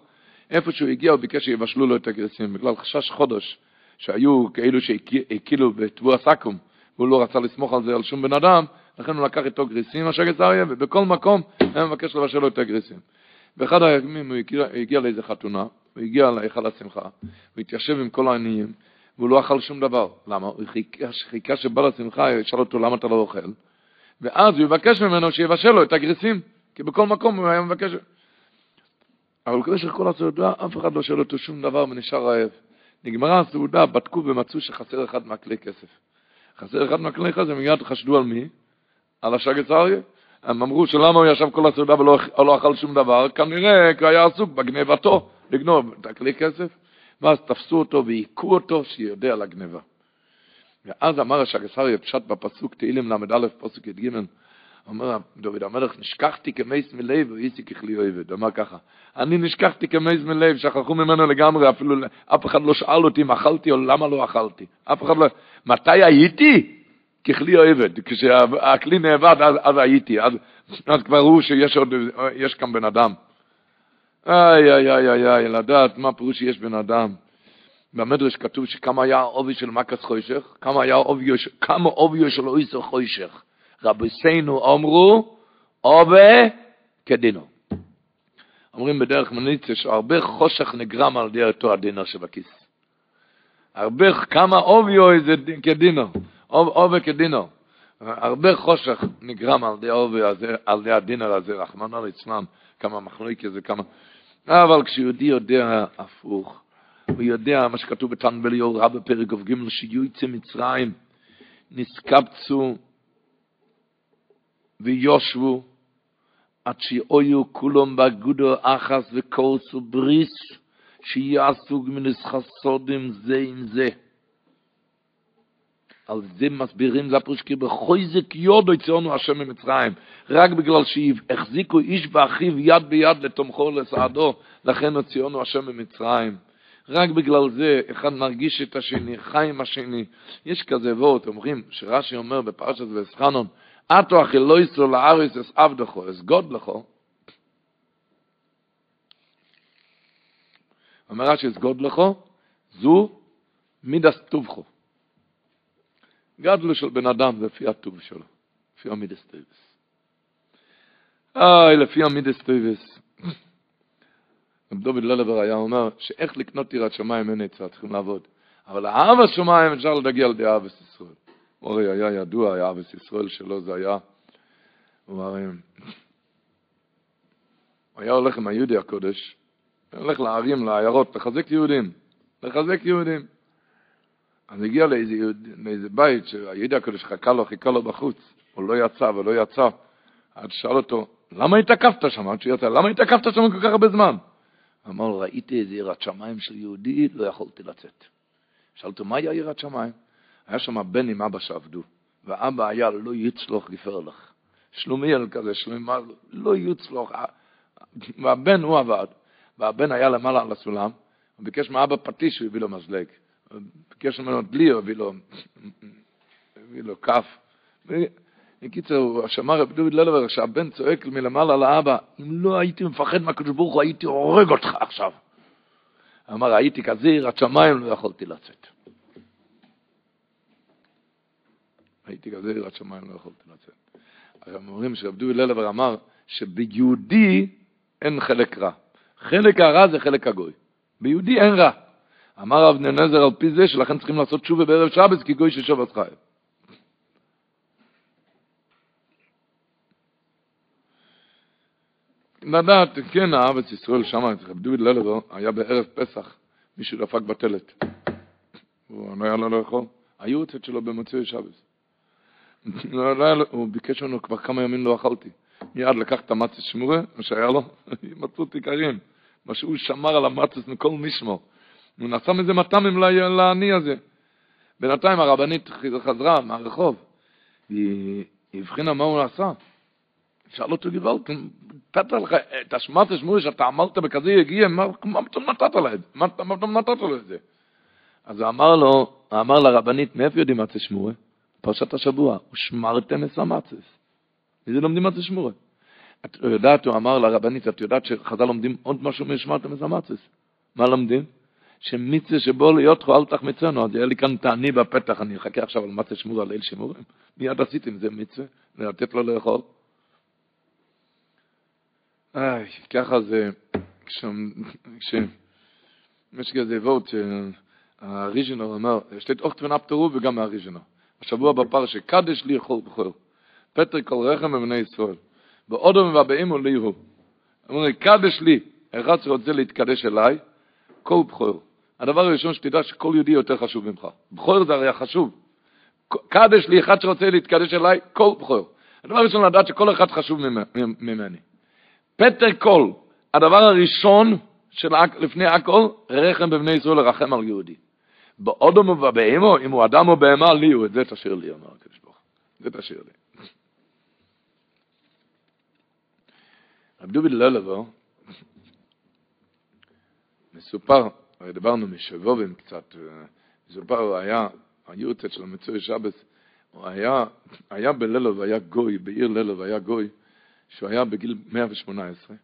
איפה שהוא הגיע הוא ביקש שיבשלו לו את הגריסים, בגלל חשש חודש, שהיו כאלו שהקילו בתבוע סכו"ם, והוא לא רצה לסמוך על זה על שום בן אדם, לכן הוא לקח איתו גריסים, השגסריה, ובכל מקום היה מבקש לבשל לו את הגריסים. באחד הימים הוא הגיע, הגיע לאיזה חתונה, הוא הגיע להיכל השמחה, הוא התיישב עם כל העניים, והוא לא אכל שום דבר. למה? הוא חיכה, חיכה שבא לשמחה, ישאל אותו למה אתה לא אוכל. ואז הוא יבקש ממנו שיבשל לו את הגריסים, כי בכל מקום הוא היה מבקש. אבל במשך כל הסעודה אף אחד לא שואל אותו שום דבר ונשאר רעב. נגמרה הסעודה, בדקו ומצאו שחסר אחד מהכלי כסף. חסר אחד מהכלי כסף, מיד חשדו על מי? על השגץ אריה. הם אמרו שלמה הוא ישב כל הסעודה ולא לא אכל שום דבר, כנראה כי היה עסוק בגנבתו, לגנוב את הכלי כסף. ואז תפסו אותו והיכו אותו שיודע על הגניבה. ואז אמר השגסריה פשט בפסוק תהילים ל"א פסוק י"ג, אומר דוד המלך, נשכחתי כמייס מלב ואיסי ככלי אוהבת. אמר ככה, אני נשכחתי כמייס מלב, שכחו ממנו לגמרי, אפילו אף אחד לא שאל אותי אם אכלתי או למה לא אכלתי. אף אחד לא... מתי הייתי? ככלי אוהבת. כשהכלי נאבד, אז, אז הייתי. אז, אז כבר ראו שיש עוד, יש כאן בן אדם. איי, איי, איי, איי, איי, לדעת מה פירוש שיש בן אדם. במדרש כתוב שכמה היה העובי של מקס חוישך, כמה היה עוביו, כמה עוביו של אויסו חוישך. רבוסינו אמרו, עובי כדינו. אומרים בדרך מניצה שהרבה חושך נגרם על ידי אותו הדינר שבכיס. הרבה, כמה עוביו זה כדינו, עובי כדינו. הרבה חושך נגרם על ידי עובי על ידי הדינר הזה, רחמנא ליצלן, כמה מחלוקת זה, כמה... אבל כשיהודי יודע הפוך, הוא יודע מה שכתוב בתנבל יורא בפרק כ"ג, שיוצא מצרים, נסקבצו ויושבו, עד שיהיו כולם באגודו אחס וקורסו בריס, שיעשו גמינס חסודים זה עם זה. על זה מסבירים לפרושקי בחויזק יודו יצאונו השם ממצרים רק בגלל שהחזיקו איש ואחיו יד ביד לתומכו לסעדו לכן הוציאונו השם ממצרים רק בגלל זה אחד מרגיש את השני חי עם השני יש כזה וורט אומרים שרש"י אומר בפרשת ואתחנן אתו אחי לא יסו לארץ אס עבדכו אס גוד לכו אומר רש"י את גדלך זו מידת טובך גדלו של בן אדם לפי הטוב שלו, לפי המידות טובות. איי, לפי המידס טויבס. רב דוד ללבר היה אומר שאיך לקנות טירת שמיים אין עצה, צריכים לעבוד. אבל האב השמיים אפשר לדגיע על ידי אבס הרי היה ידוע, היה אבס ישראל שלו, זה היה, הוא היה הולך עם היהודי הקודש, הולך לערים, לעיירות, לחזק יהודים, לחזק יהודים. אז הגיע לאיזה, לאיזה בית שהיהודי הקדוש חכה לו, חיכה לו בחוץ, הוא לא יצא ולא יצא. עד שאל אותו, למה התעכבת שם? עד שיצא, למה התעכבת שם כל כך הרבה זמן? אמר ראיתי איזה יראת שמיים של יהודי, לא יכולתי לצאת. שאלתי, מה היה יראת שמיים? היה שם בן עם אבא שעבדו, ואבא היה לא יצלוח גפר לך. שלומיאל כזה, שלומיאל, לא יצלוח. והבן הוא עבד, והבן היה למעלה על הסולם, הוא ביקש מאבא פטיש, שהוא הביא לו מזלג. ביקש ממנו דלי, הביא לו, הביא לו כף. בקיצור, שמע רב דוד ללבר, שהבן צועק מלמעלה לאבא, אם לא הייתי מפחד מהקדוש ברוך הוא, הייתי הורג אותך עכשיו. אמר, הייתי כזה יראת שמיים, לא יכולתי לצאת. הייתי כזה יראת שמיים, לא יכולתי לצאת. הם אומרים שרב דוד ללבר אמר שביהודי אין חלק רע. חלק הרע זה חלק הגוי. ביהודי אין רע. אמר רב ננזר על פי זה שלכן צריכים לעשות תשובה בערב שבת כי גוי של שבת חי. לדעת, כן, הארץ ישראל שם, דוד ללבו, היה בערב פסח, מישהו דפק בטלת. הוא לא היה לו לאכול. היורצת שלו במוצאי שבס. לא, לא, הוא ביקש ממנו, כבר כמה ימים לא אכלתי. מיד לקח את המצס שמורה, מה שהיה לו, מצאו תיקרים. מה שהוא שמר על המצס מכל משמו. הוא נשא מזה מטעמים לעני הזה. בינתיים הרבנית חזרה מהרחוב, היא הבחינה מה הוא עשה. שאל אותו גוואלד, נתת לך את השמעת השמורי שאתה אמרת בכזה יגיע, מה פתאום נתת לה את זה? מה פתאום נתת לו את זה? אז הוא אמר לו, אמר לרבנית, מאיפה יודעים מצה שמורה? פרשת השבוע, ושמרתם את המצס. מזה לומדים מצה שמורה. את יודעת, הוא אמר לרבנית, את יודעת שחז"ל לומדים עוד משהו משמרתם את המצס. מה לומדים? שמצווה שבו להיות אל תחמצנו, אז היה לי כאן תעני בפתח, אני אחכה עכשיו על מצה שמורה, ליל שימורים. מיד עשיתי עם זה מצווה, לתת לו לאכול. איי, ככה זה, כש... כש... יש כזה וורט שהריז'נר אמר, שתית אוכט ונפטרו וגם מהריז'נר. השבוע בפרשה, קדש לי יכול בכל. פטר כל רחם בבני ישראל. באודום ובאים וליהו. אמרו לי, קדש לי, אחד שרוצה להתקדש אליי, כל בכור. הדבר הראשון שתדע שכל יהודי יותר חשוב ממך. בכור זה הרי החשוב. קדש לי, אחד שרוצה להתקדש אליי, כל בכור. הדבר הראשון לדעת שכל אחד חשוב ממני. פטר קול, הדבר הראשון של לפני הכל, רחם בבני ישראל לרחם על יהודי. באודום ובבהמו, אם הוא אדם או בהמה, לי הוא, את זה תשאיר לי, אמר הקדוש ברוך זה תשאיר לי. רב דוביד ללבו, מסופר, הרי דיברנו משבובים קצת, מסופר, הוא היה, היורצת של המצוי שבס, הוא היה, היה בללוב, היה גוי, בעיר ללוב היה גוי, שהוא היה בגיל 118,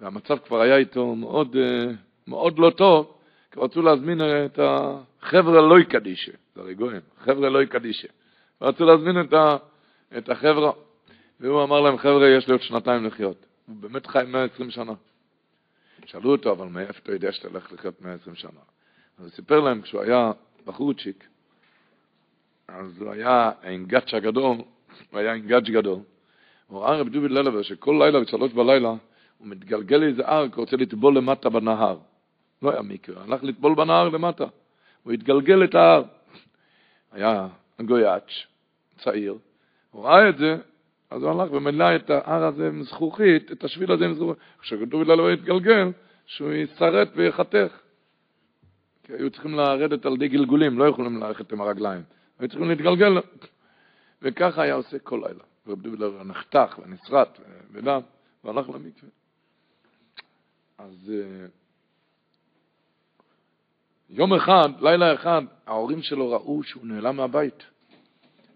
והמצב כבר היה איתו מאוד, אה, מאוד לא טוב, כי רצו להזמין את החבר'ה לא יקדישה, זה הרי גויים, חבר'ה לא יקדישה. רצו להזמין את, ה, את החבר'ה, והוא אמר להם, חבר'ה, יש לי עוד שנתיים לחיות. הוא באמת חי 120 שנה. שאלו אותו, אבל מאיפה אתה יודע שאתה הולך לחיות 120 שנה? אז הוא סיפר להם, כשהוא היה בחורצ'יק, אז הוא היה עם גאץ' הגדול, הוא היה עם גאץ' גדול, הוא ראה רב דוביד ללבר שכל לילה בשלוש בלילה הוא מתגלגל כי הוא רוצה לטבול למטה בנהר. לא היה מקרה, הלך לטבול בנהר למטה. הוא התגלגל את ההר. היה גויאץ', צעיר, הוא ראה את זה, אז הוא הלך ומילא את ההר הזה עם זכוכית, את השביל הזה עם זכוכית. כשדוביד ללבר התגלגל, שהוא ישרט ויחתך. כי היו צריכים לרדת על די גלגולים, לא יכולים ללכת עם הרגליים. היו צריכים להתגלגל, וככה היה עושה כל לילה. רב דובר נחתך ונסרט ודם, והלך למקווה. אז אה, יום אחד, לילה אחד, ההורים שלו ראו שהוא נעלם מהבית.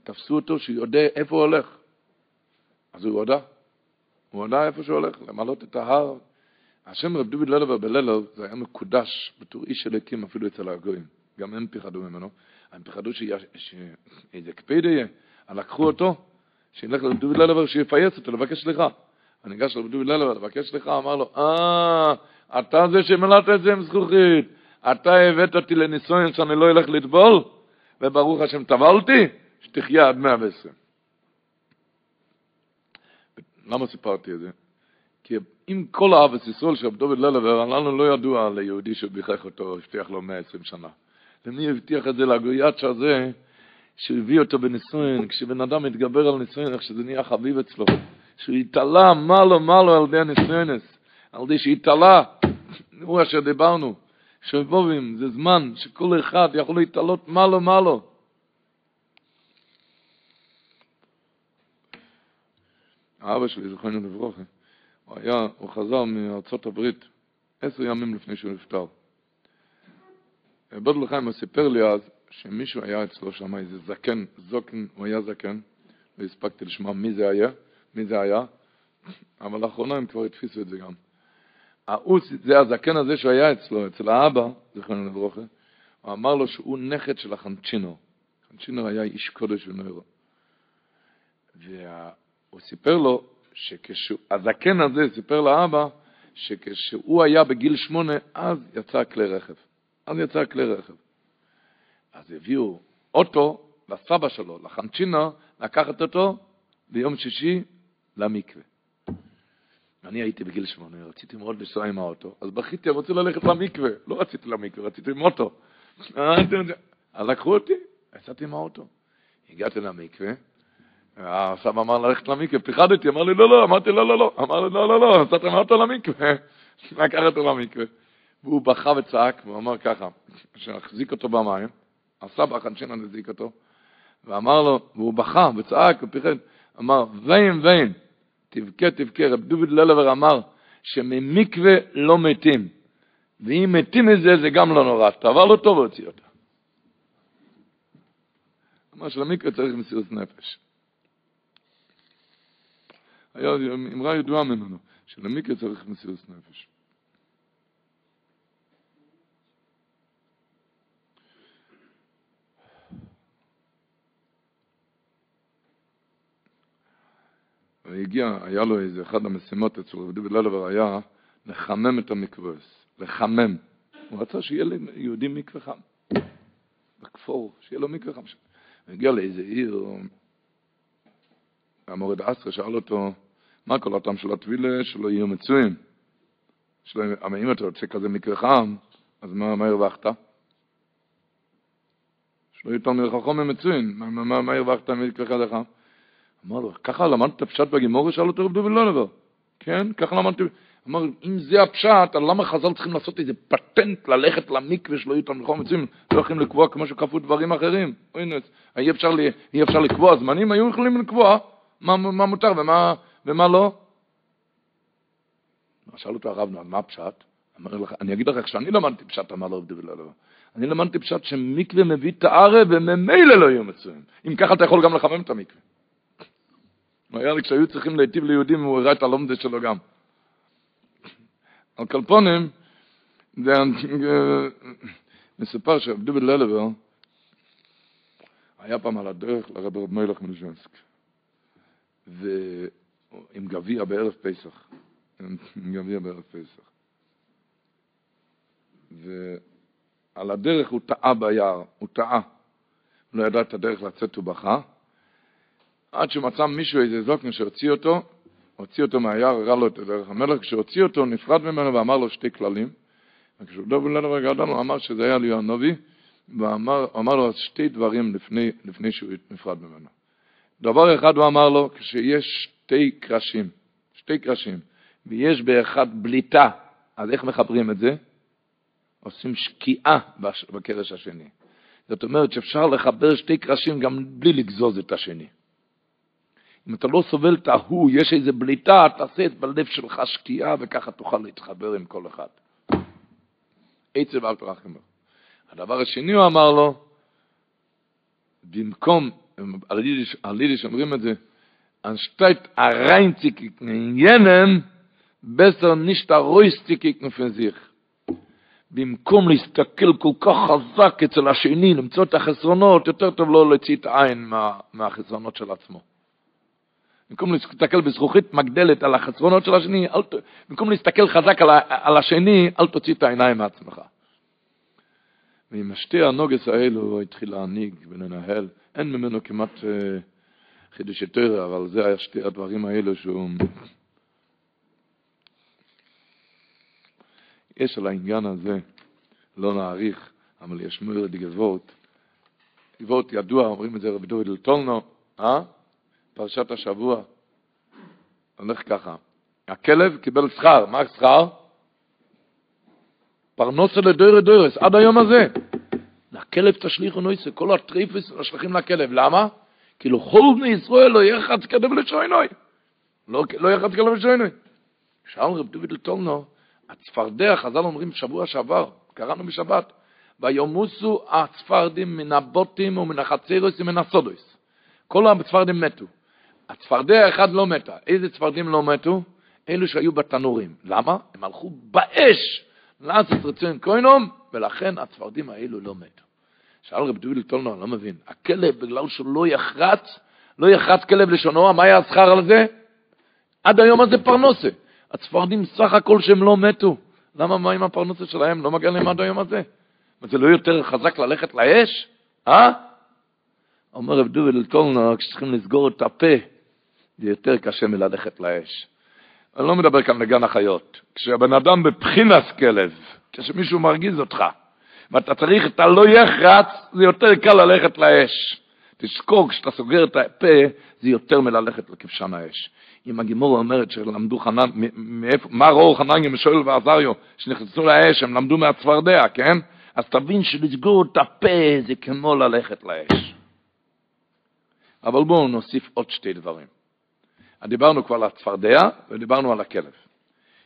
תפסו אותו שהוא יודע איפה הוא הולך. אז הוא הודה. הוא הודה איפה שהוא הולך, למלות את ההר. השם רב דוד ללב בללב, זה היה מקודש בתור איש של הקים אפילו אצל הגויים. גם הם פחדו ממנו. הם פחדו שאיזה קפיד יהיה. לקחו אותו, שילך לדוד ללבר שיפייס אותו, לבקש סליחה. אני ניגש לדוד ללבר לבקש סליחה, אמר לו, אה, אתה זה שמלאת את זה עם זכוכית, אתה הבאת אותי לניסויין שאני לא אלך לטבול, וברוך השם טבלתי, שתחיה עד מאה ועשרים. למה סיפרתי את זה? כי עם כל האבס ישראל של דוד ללבר, לנו לא ידוע ליהודי שביחך אותו, הבטיח לו מאה עשרים שנה. למי הבטיח את זה לגויאצ'ה הזה, שהוא הביא אותו בנישואין, כשבן אדם מתגבר על נישואין, איך שזה נהיה חביב אצלו, שהוא התעלה מעלו מעלו על ידי הנישואינס, על ידי שהתעלה, הוא אשר דיברנו, שבובים, זה זמן שכל אחד יכול להתעלות מעלו מעלו. האבא שלי, זכרנו לברוכה, הוא היה, הוא חזר מארצות הברית עשר ימים לפני שהוא נפטר. בודל חיים סיפר לי אז שמישהו היה אצלו שם איזה זקן, זוקן, הוא היה זקן, לא הספקתי לשמוע מי זה היה, מי זה היה, אבל לאחרונה הם כבר התפיסו את זה גם. האוס, זה הזקן הזה שהוא היה אצלו, אצל האבא, זכרנו לברוכה, הוא אמר לו שהוא נכד של החנצ'ינו. חנצ'ינו היה איש קודש ונוירו. והוא סיפר לו שהזקן הזה סיפר לאבא שכשהוא היה בגיל שמונה, אז יצא כלי רכב. אז יצא כלי רכב. אז הביאו אוטו לסבא שלו, לחנצ'ינה, לקחת אותו ביום שישי למקווה. אני הייתי בגיל שמונה, רציתי מאוד לנסוע עם האוטו, אז בכיתי, אני רוצה ללכת למקווה. לא רציתי למקווה, רציתי עם אוטו. אז לקחו אותי, יצאתי מהאוטו. הגעתי למקווה, הסבא אמר ללכת למקווה, פיחדתי, אמר לי לא, לא, אמרתי לא, לא, לא, אמר לי לא, לא, לא, יצאתי מהאוטו למקווה, לקח אותו למקווה. והוא בכה וצעק, והוא אמר ככה, שהחזיק אותו במים, הסבא החנשינן החזיק אותו, ואמר לו, והוא בכה וצעק ופיחד, אמר, ויין ויין, תבכה תבכה, רב דוד ללבר אמר, שממקווה לא מתים, ואם מתים מזה זה גם לא נורא, תעבר לו טוב והוציא אותה. אמר שלמקווה צריך מסירות נפש. היה אמרה ידועה ממנו, שלמקווה צריך מסירות נפש. והגיע, היה לו איזה, אחד המשימות אצל רבי דוד ללבר היה לחמם את המקווס, לחמם. הוא רצה שיהיה ליהודי מקווה חם, בכפור, שיהיה לו מקווה חם. הוא הגיע לאיזה עיר, המורד אסרה שאל אותו, מה כל הטעם של הטבילה, שלא יהיו מצויים? שלא, אבל אם אתה רוצה כזה מקווה חם, אז מה, מה הרווחת? שלא יהיו תלמיד חכמים מצויים, מה, מה, מה הרווחת מקווה חם? אמר לו, ככה למדת פשט בגימורי? שאל אותו רב דוד לולבר. כן, ככה למדתי. אמר, אם זה הפשט, למה חז"ל צריכים לעשות איזה פטנט ללכת למקווה שלא יהיו תלמידי מצויים? לא יכולים לקבוע כמו שקבעו דברים אחרים. הנה, אי אפשר, אי אפשר לקבוע זמנים, היו יכולים לקבוע מה, מה מותר ומה, ומה לא. שאל אותו הרב, מה הפשט? אמר לך, אני אגיד לך איך שאני למדתי פשט, אמר לו דוד לולבר. אני למדתי פשט שמקווה מביא את הערב וממילא לא יהיו מצויים. אם ככה אתה יכול גם לחמם את המקווה. היה לי כשהיו צריכים להיטיב ליהודים, הוא הראה את הלומדה שלו גם. על קלפונים, זה מסופר שעבדו בללבר, היה פעם על הדרך לרב רב מלך מלז'נסק, ועם גביע בערב פסח, עם גביע בערב פסח. ועל הדרך הוא טעה ביער, הוא טעה. הוא לא ידע את הדרך לצאת ובכה, עד שמצא מישהו, איזה זוקן שהוציא אותו, הוציא אותו מהיער, הראה לו את דרך המלך, כשהוציא אותו, נפרד ממנו ואמר לו שתי כללים. וכשהוא דוב לנבר גדול, הוא אמר שזה היה ליהו הנובי, ואמר לו שתי דברים לפני, לפני שהוא נפרד ממנו. דבר אחד הוא אמר לו, כשיש שתי קרשים, שתי קרשים, ויש באחד בליטה, אז איך מחברים את זה? עושים שקיעה בקרש השני. זאת אומרת שאפשר לחבר שתי קרשים גם בלי לגזוז את השני. אם אתה לא סובל את ההוא, יש איזה בליטה, תעשה את בלב שלך שקיעה, וככה תוכל להתחבר עם כל אחד. עצב אל תרחם הדבר השני הוא אמר לו, במקום, על יידיש אומרים את זה, אנשטייט הריינציק ינם, בסר נישט הרויסטיק נפזיך. במקום להסתכל כל כך חזק אצל השני, למצוא את החסרונות, יותר טוב לא להוציא את העין מה, מהחסרונות של עצמו. במקום להסתכל בזכוכית מגדלת על החסרונות של השני, אל, במקום להסתכל חזק על, על השני, אל תוציא את העיניים מעצמך. ועם השתי הנוגס האלו הוא התחיל להנהיג ולנהל. אין ממנו כמעט אה, חידוש יותר, אבל זה היה שתי הדברים האלו שהוא... יש על העניין הזה, לא נאריך, אבל יש מורד גבורת. גבורת ידוע, אומרים את זה רבי דוד אלטולנו, אה? פרשת השבוע, הולך ככה, הכלב קיבל שכר, מה שכר? פרנוסה לדוירי דוירס, עד היום הזה. לכלב תשליכו נויסה, כל הטריפס נשלחים לכלב, למה? כאילו כל בני ישראל לא יחץ כלב לשוינוי. לא, לא יחץ כלב לשוינוי. שאל רב דוד לטולנו, הצפרדע, חז"ל אומרים שבוע שעבר, קראנו בשבת, ויומוסו הצפרדים מן הבוטים ומן החצירוס ומן הסודוס. כל הצפרדים מתו. הצפרדע אחד לא מתה. איזה צפרדים לא מתו? אלו שהיו בתנורים. למה? הם הלכו באש לעשות רצון קוינום, ולכן הצפרדים האלו לא מתו. שאל רב דויל טולנו, אני לא מבין, הכלב, בגלל שהוא לא יחרץ, לא יחרץ כלב לשונו, מה היה השכר על זה? עד היום הזה פרנוסה. הצפרדים סך הכל שהם לא מתו. למה מה עם הפרנוסה שלהם? לא מגיע להם עד היום הזה. זה לא יותר חזק ללכת לאש? אה? אומר רב דובל טולנו, כשצריכים לסגור את הפה, זה יותר קשה מללכת לאש. אני לא מדבר כאן לגן החיות. כשהבן אדם בבחינס כלב, כשמישהו מרגיז אותך, ואתה צריך את הלא יחרץ, זה יותר קל ללכת לאש. תזכור, כשאתה סוגר את הפה, זה יותר מללכת לכבשן האש. אם הגימור אומרת שלמדו חנן, מאיפה, מה ראו חנניה משואל ועזריו, שנכנסו לאש, הם למדו מהצפרדע, כן? אז תבין שלסגור את הפה זה כמו ללכת לאש. אבל בואו נוסיף עוד שתי דברים. דיברנו כבר על הצפרדע ודיברנו על הכלב.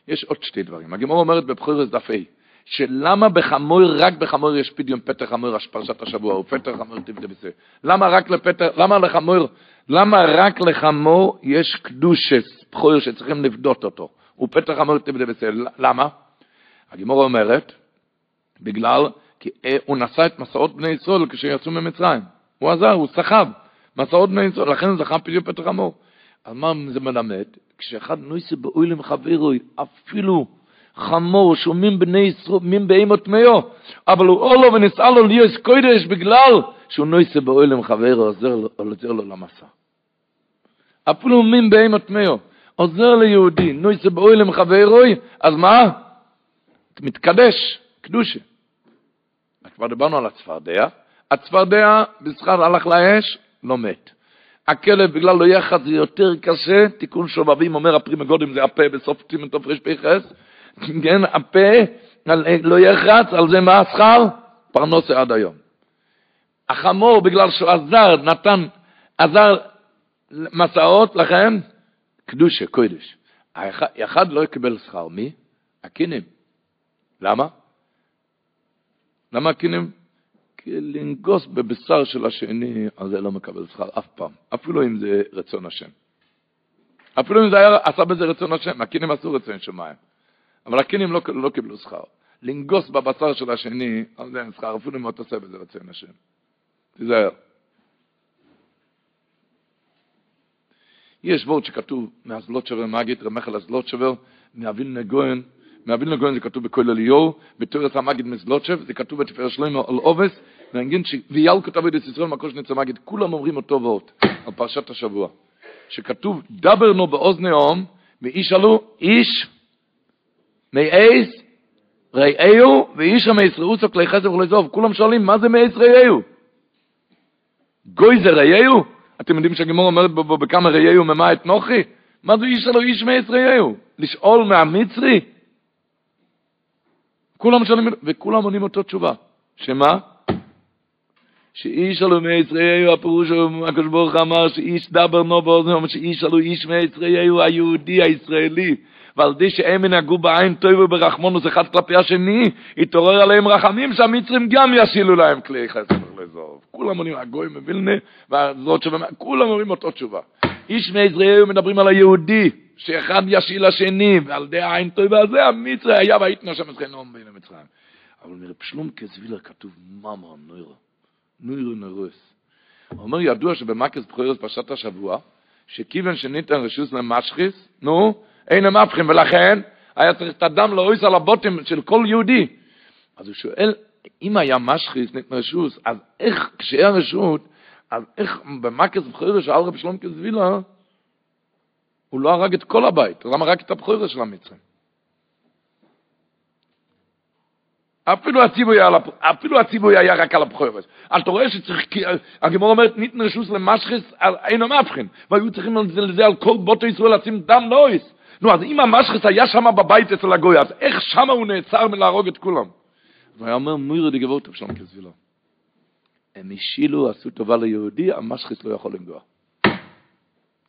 יש עוד שתי דברים. הגימור אומרת בבחירת דף A, שלמה בחמור, רק בחמור יש פדיון פתר חמור, פרשת השבוע, הוא פתר חמור תבדה בזה. למה רק לפתר, למה לחמור, למה רק לחמור יש קדושס, בחור שצריכים לפדות אותו, הוא פתר חמור תבדה בזה. למה? הגימור אומרת, בגלל, כי אה, הוא נשא את מסעות בני ישראל כשיצאו ממצרים. הוא עזר, הוא סחב מסעות בני ישראל, לכן זכה פדיון פתר חמור. על מה זה מלמד? כשאחד נויסה באוילם חברוי, אפילו חמור, שומעים בני ישראל, מין בהימות מאו, אבל הוא אולו ונסעה לו ליוס קוידש בגלל שהוא נויסה באוילם חברו, עוזר לו, עוזר לו למסע. אפילו מין בהימות מאו, עוזר ליהודי, נויסה באוילם חברוי, אז מה? מתקדש, קדושה. כבר דיברנו על הצפרדע, הצפרדע בזכר הלך לאש, לא מת. הכלב בגלל לא יחד זה יותר קשה, תיקון שובבים אומר הפרימה גודם זה הפה בסוף טימן תוף רפ"ח, כן, הפה לא יחץ, על זה מה השכר? פרנסה עד היום. החמור בגלל שהוא עזר, נתן, עזר מסעות לכם, קדושה, קודש. האחד לא יקבל שכר, מי? הקינים. למה? למה הקינים? לנגוס בבשר של השני, על זה לא מקבל שכר אף פעם, אפילו אם זה רצון השם. אפילו אם זה היה, עשה בזה רצון השם, הקינים עשו רצון שמיים. אבל הקינים לא, לא קיבלו שכר. לנגוס בבשר של השני, זה אין שכר, אפילו אם אתה עושה בזה רצון השם. תיזהר. יש וורד שכתוב מהזלות שבר, מהגיד רמחל הזלות שבר, מאביל נגוין, מאביל נגוין זה כתוב בכל אליהו, בתורס המגיד מזלוצ'ב, זה כתוב בתפאר שלמה על עובס, ואנגין שויאל כתב את ישראל מקוש נצא מגיד, כולם אומרים אותו ואות, על פרשת השבוע, שכתוב דבר נו באוזני אום, וישאלו איש מאייס ראיהו ואיש המייסראוסו כלי חסר וכלי זוב, כולם שואלים מה זה מאייס ראיהו? גוי זה ראיהו? אתם יודעים שהגימור אומרת בו בכמה ראיהו ממה את נוחי? מה זה איש אלו איש מאייס ראיהו? לשאול מהמצרי? כולם שואלים, וכולם עונים אותו תשובה. שמה? שאיש אלו מישראל, הפירוש הוא, הקדוש ברוך אמר שאיש דבר נו באוזנו, שאיש אלו איש מישראל, היהודי הישראלי. ועל די שהם ינהגו בעין טוב וברחמונוס אחד כלפי השני, יתעורר עליהם רחמים שהמצרים גם ישילו להם כלי חסר לזוב. כולם עונים, הגוי מבילנה, והזאת שבמה, כולם אומרים אותו תשובה. איש מישראל מדברים על היהודי, שאחד ישיל לשני, ועל די העין טוב הזה המצרי היה והייתנו שם נאום בין המצרים. אבל מרב שלום כתוב ממה נוירו, נוירו נרוס. אומר, ידוע שבמקס בחורס פרשת השבוע, שכיוון שניתן רשוס למשחיס, נו, אין הם הפכים, ולכן היה צריך את הדם לאויס על הבוטים של כל יהודי. אז הוא שואל, אם היה משחיס ניתן רשוס, אז איך, כשהיה רשות, אז איך במקס בחורס של רב שלום כזבילר, הוא לא הרג את כל הבית, למה רק את הבחורס של המצרים? אפילו הציווי היה, אפילו הציווי היה רק על הבחורס. אתה רואה שצריך, הגמור אומרת, ניתן רשוס למשחס, אין המבחין, והיו צריכים לזה על כל בוטו ישראל לשים דם נויס. נו, אז אם המשחס היה שם בבית אצל הגוי, אז איך שם הוא נעצר מלהרוג את כולם? והיה אומר, מוירו די גבות, אבשלום כזבילו. הם השילו, עשו טובה ליהודי, המשחס לא יכול לנגוע.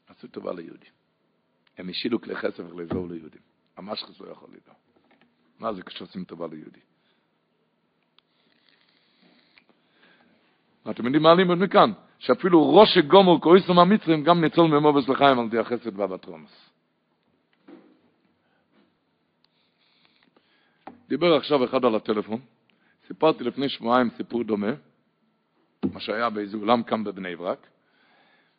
עשו טובה ליהודי. הם השילו כלי חסף וכלי זור ליהודים. המשחס לא יכול לנגוע. מה זה כשעושים טובה ליהודי? אתם יודעים מה לימוד מכאן? שאפילו ראש גומר כועסו מהמצרים גם ניצול ממובס לחיים על די החסד והבטרונס. דיבר עכשיו אחד על הטלפון, סיפרתי לפני שבועיים סיפור דומה, מה שהיה באיזה אולם כאן בבני ברק,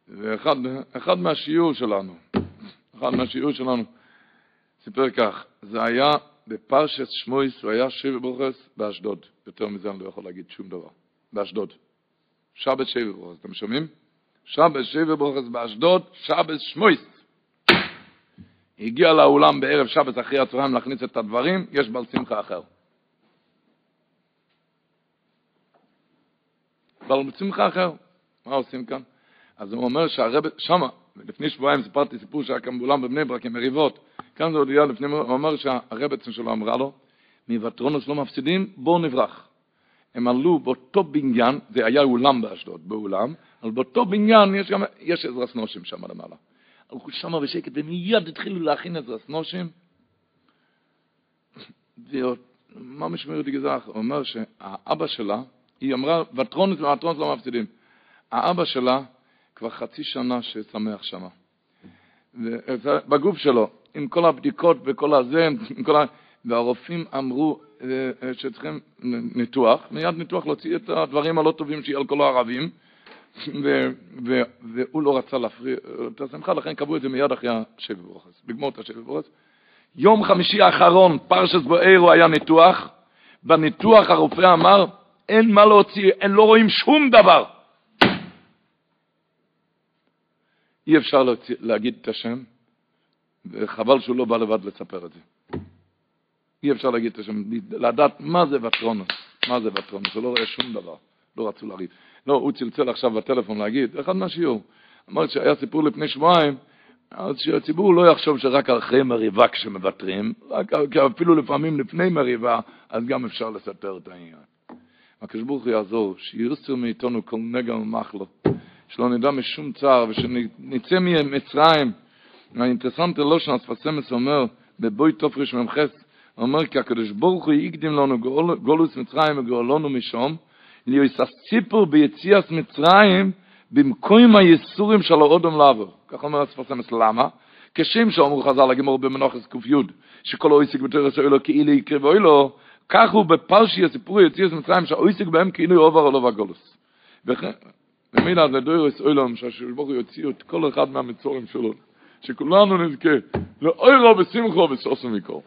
ואחד מהשיעור שלנו, אחד מהשיעור שלנו, סיפר כך, זה היה בפרשת שמויס, הוא היה שבע ברוכס באשדוד, יותר מזה אני לא יכול להגיד שום דבר, באשדוד. שבת שבע ברוכס, אתם שומעים? שבת שבע ברוכס באשדוד, שבת שמויס. הגיע לאולם בערב שבת אחרי הצהריים להכניס את הדברים, יש בעל שמחה אחר. אבל בשמחה אחר. מה עושים כאן? אז הוא אומר שהרב, שמה, לפני שבועיים סיפרתי סיפור שהיה כאן באולם בבני ברק עם מריבות, כאן זה עוד היה לפני, הוא אומר שהרבצן שלו אמרה לו, מוותרונוס לא מפסידים, בואו נברח. הם עלו באותו בניין, זה היה אולם באשדוד, באולם, אבל באותו בניין יש גם, יש עזרס נושים שם למעלה. הלכו שמה בשקט ומיד התחילו להכין עזרס. מה משמר אותי גזח? אומר שהאבא שלה, היא אמרה, וטרונס וטרונס לא מפסידים. האבא שלה כבר חצי שנה ששמח שמה. בגוף שלו, עם כל הבדיקות וכל הזה, עם כל ה... והרופאים אמרו שצריכים ניתוח, מיד ניתוח להוציא את הדברים הלא טובים שיהיה על כל הערבים, והוא לא רצה להפריע את השמחה, לכן קבעו את זה מיד אחרי השבי ברוכס, לגמור את השבי ברוכס. יום חמישי האחרון, פרשס בוערו היה ניתוח, בניתוח הרופא אמר, אין מה להוציא, אין, לא רואים שום דבר. אי אפשר להגיד את השם, וחבל שהוא לא בא לבד לספר את זה. אי אפשר להגיד את השם, לדעת מה זה וטרונוס, מה זה וטרונוס, הוא לא רואה שום דבר, לא רצו לריב. לא, הוא צלצל עכשיו בטלפון להגיד, אחד מהשיעור, אמר שהיה סיפור לפני שבועיים, אז שהציבור לא יחשוב שרק אחרי מריבה כשמוותרים, רק אפילו לפעמים לפני מריבה, אז גם אפשר לספר את העניין. הקדוש ברוך הוא יעזור, שירסו מאיתנו כל נגע ומחלו, שלא נדע משום צער, ושנצא ממצרים. האינטרסנטי לא שנתפסמס אומר, בבוי תופריש ממחס, אומר כי הקדוש ברוך הוא יקדים לנו גולוס מצרים וגאולנו משום, להיות הסיפור ביציאס מצרים במקום הייסורים של האודם לעבור. כך אומר הספרסמס, למה? כשם שאומרו חז"ל הגמור במנוחס ק"י, שכל האויסיק בתורס אוילו כאילו יקריב אוילו, כך הוא בפרשי הסיפור יציאס מצרים שהאויסיק בהם כאילו עובר אלו והגולוס. ומילה זה דוירס אוילום הוא יוציא את כל אחד מהמצורים שלו, שכולנו נזכה לאוירו ושמחו וששו מכל.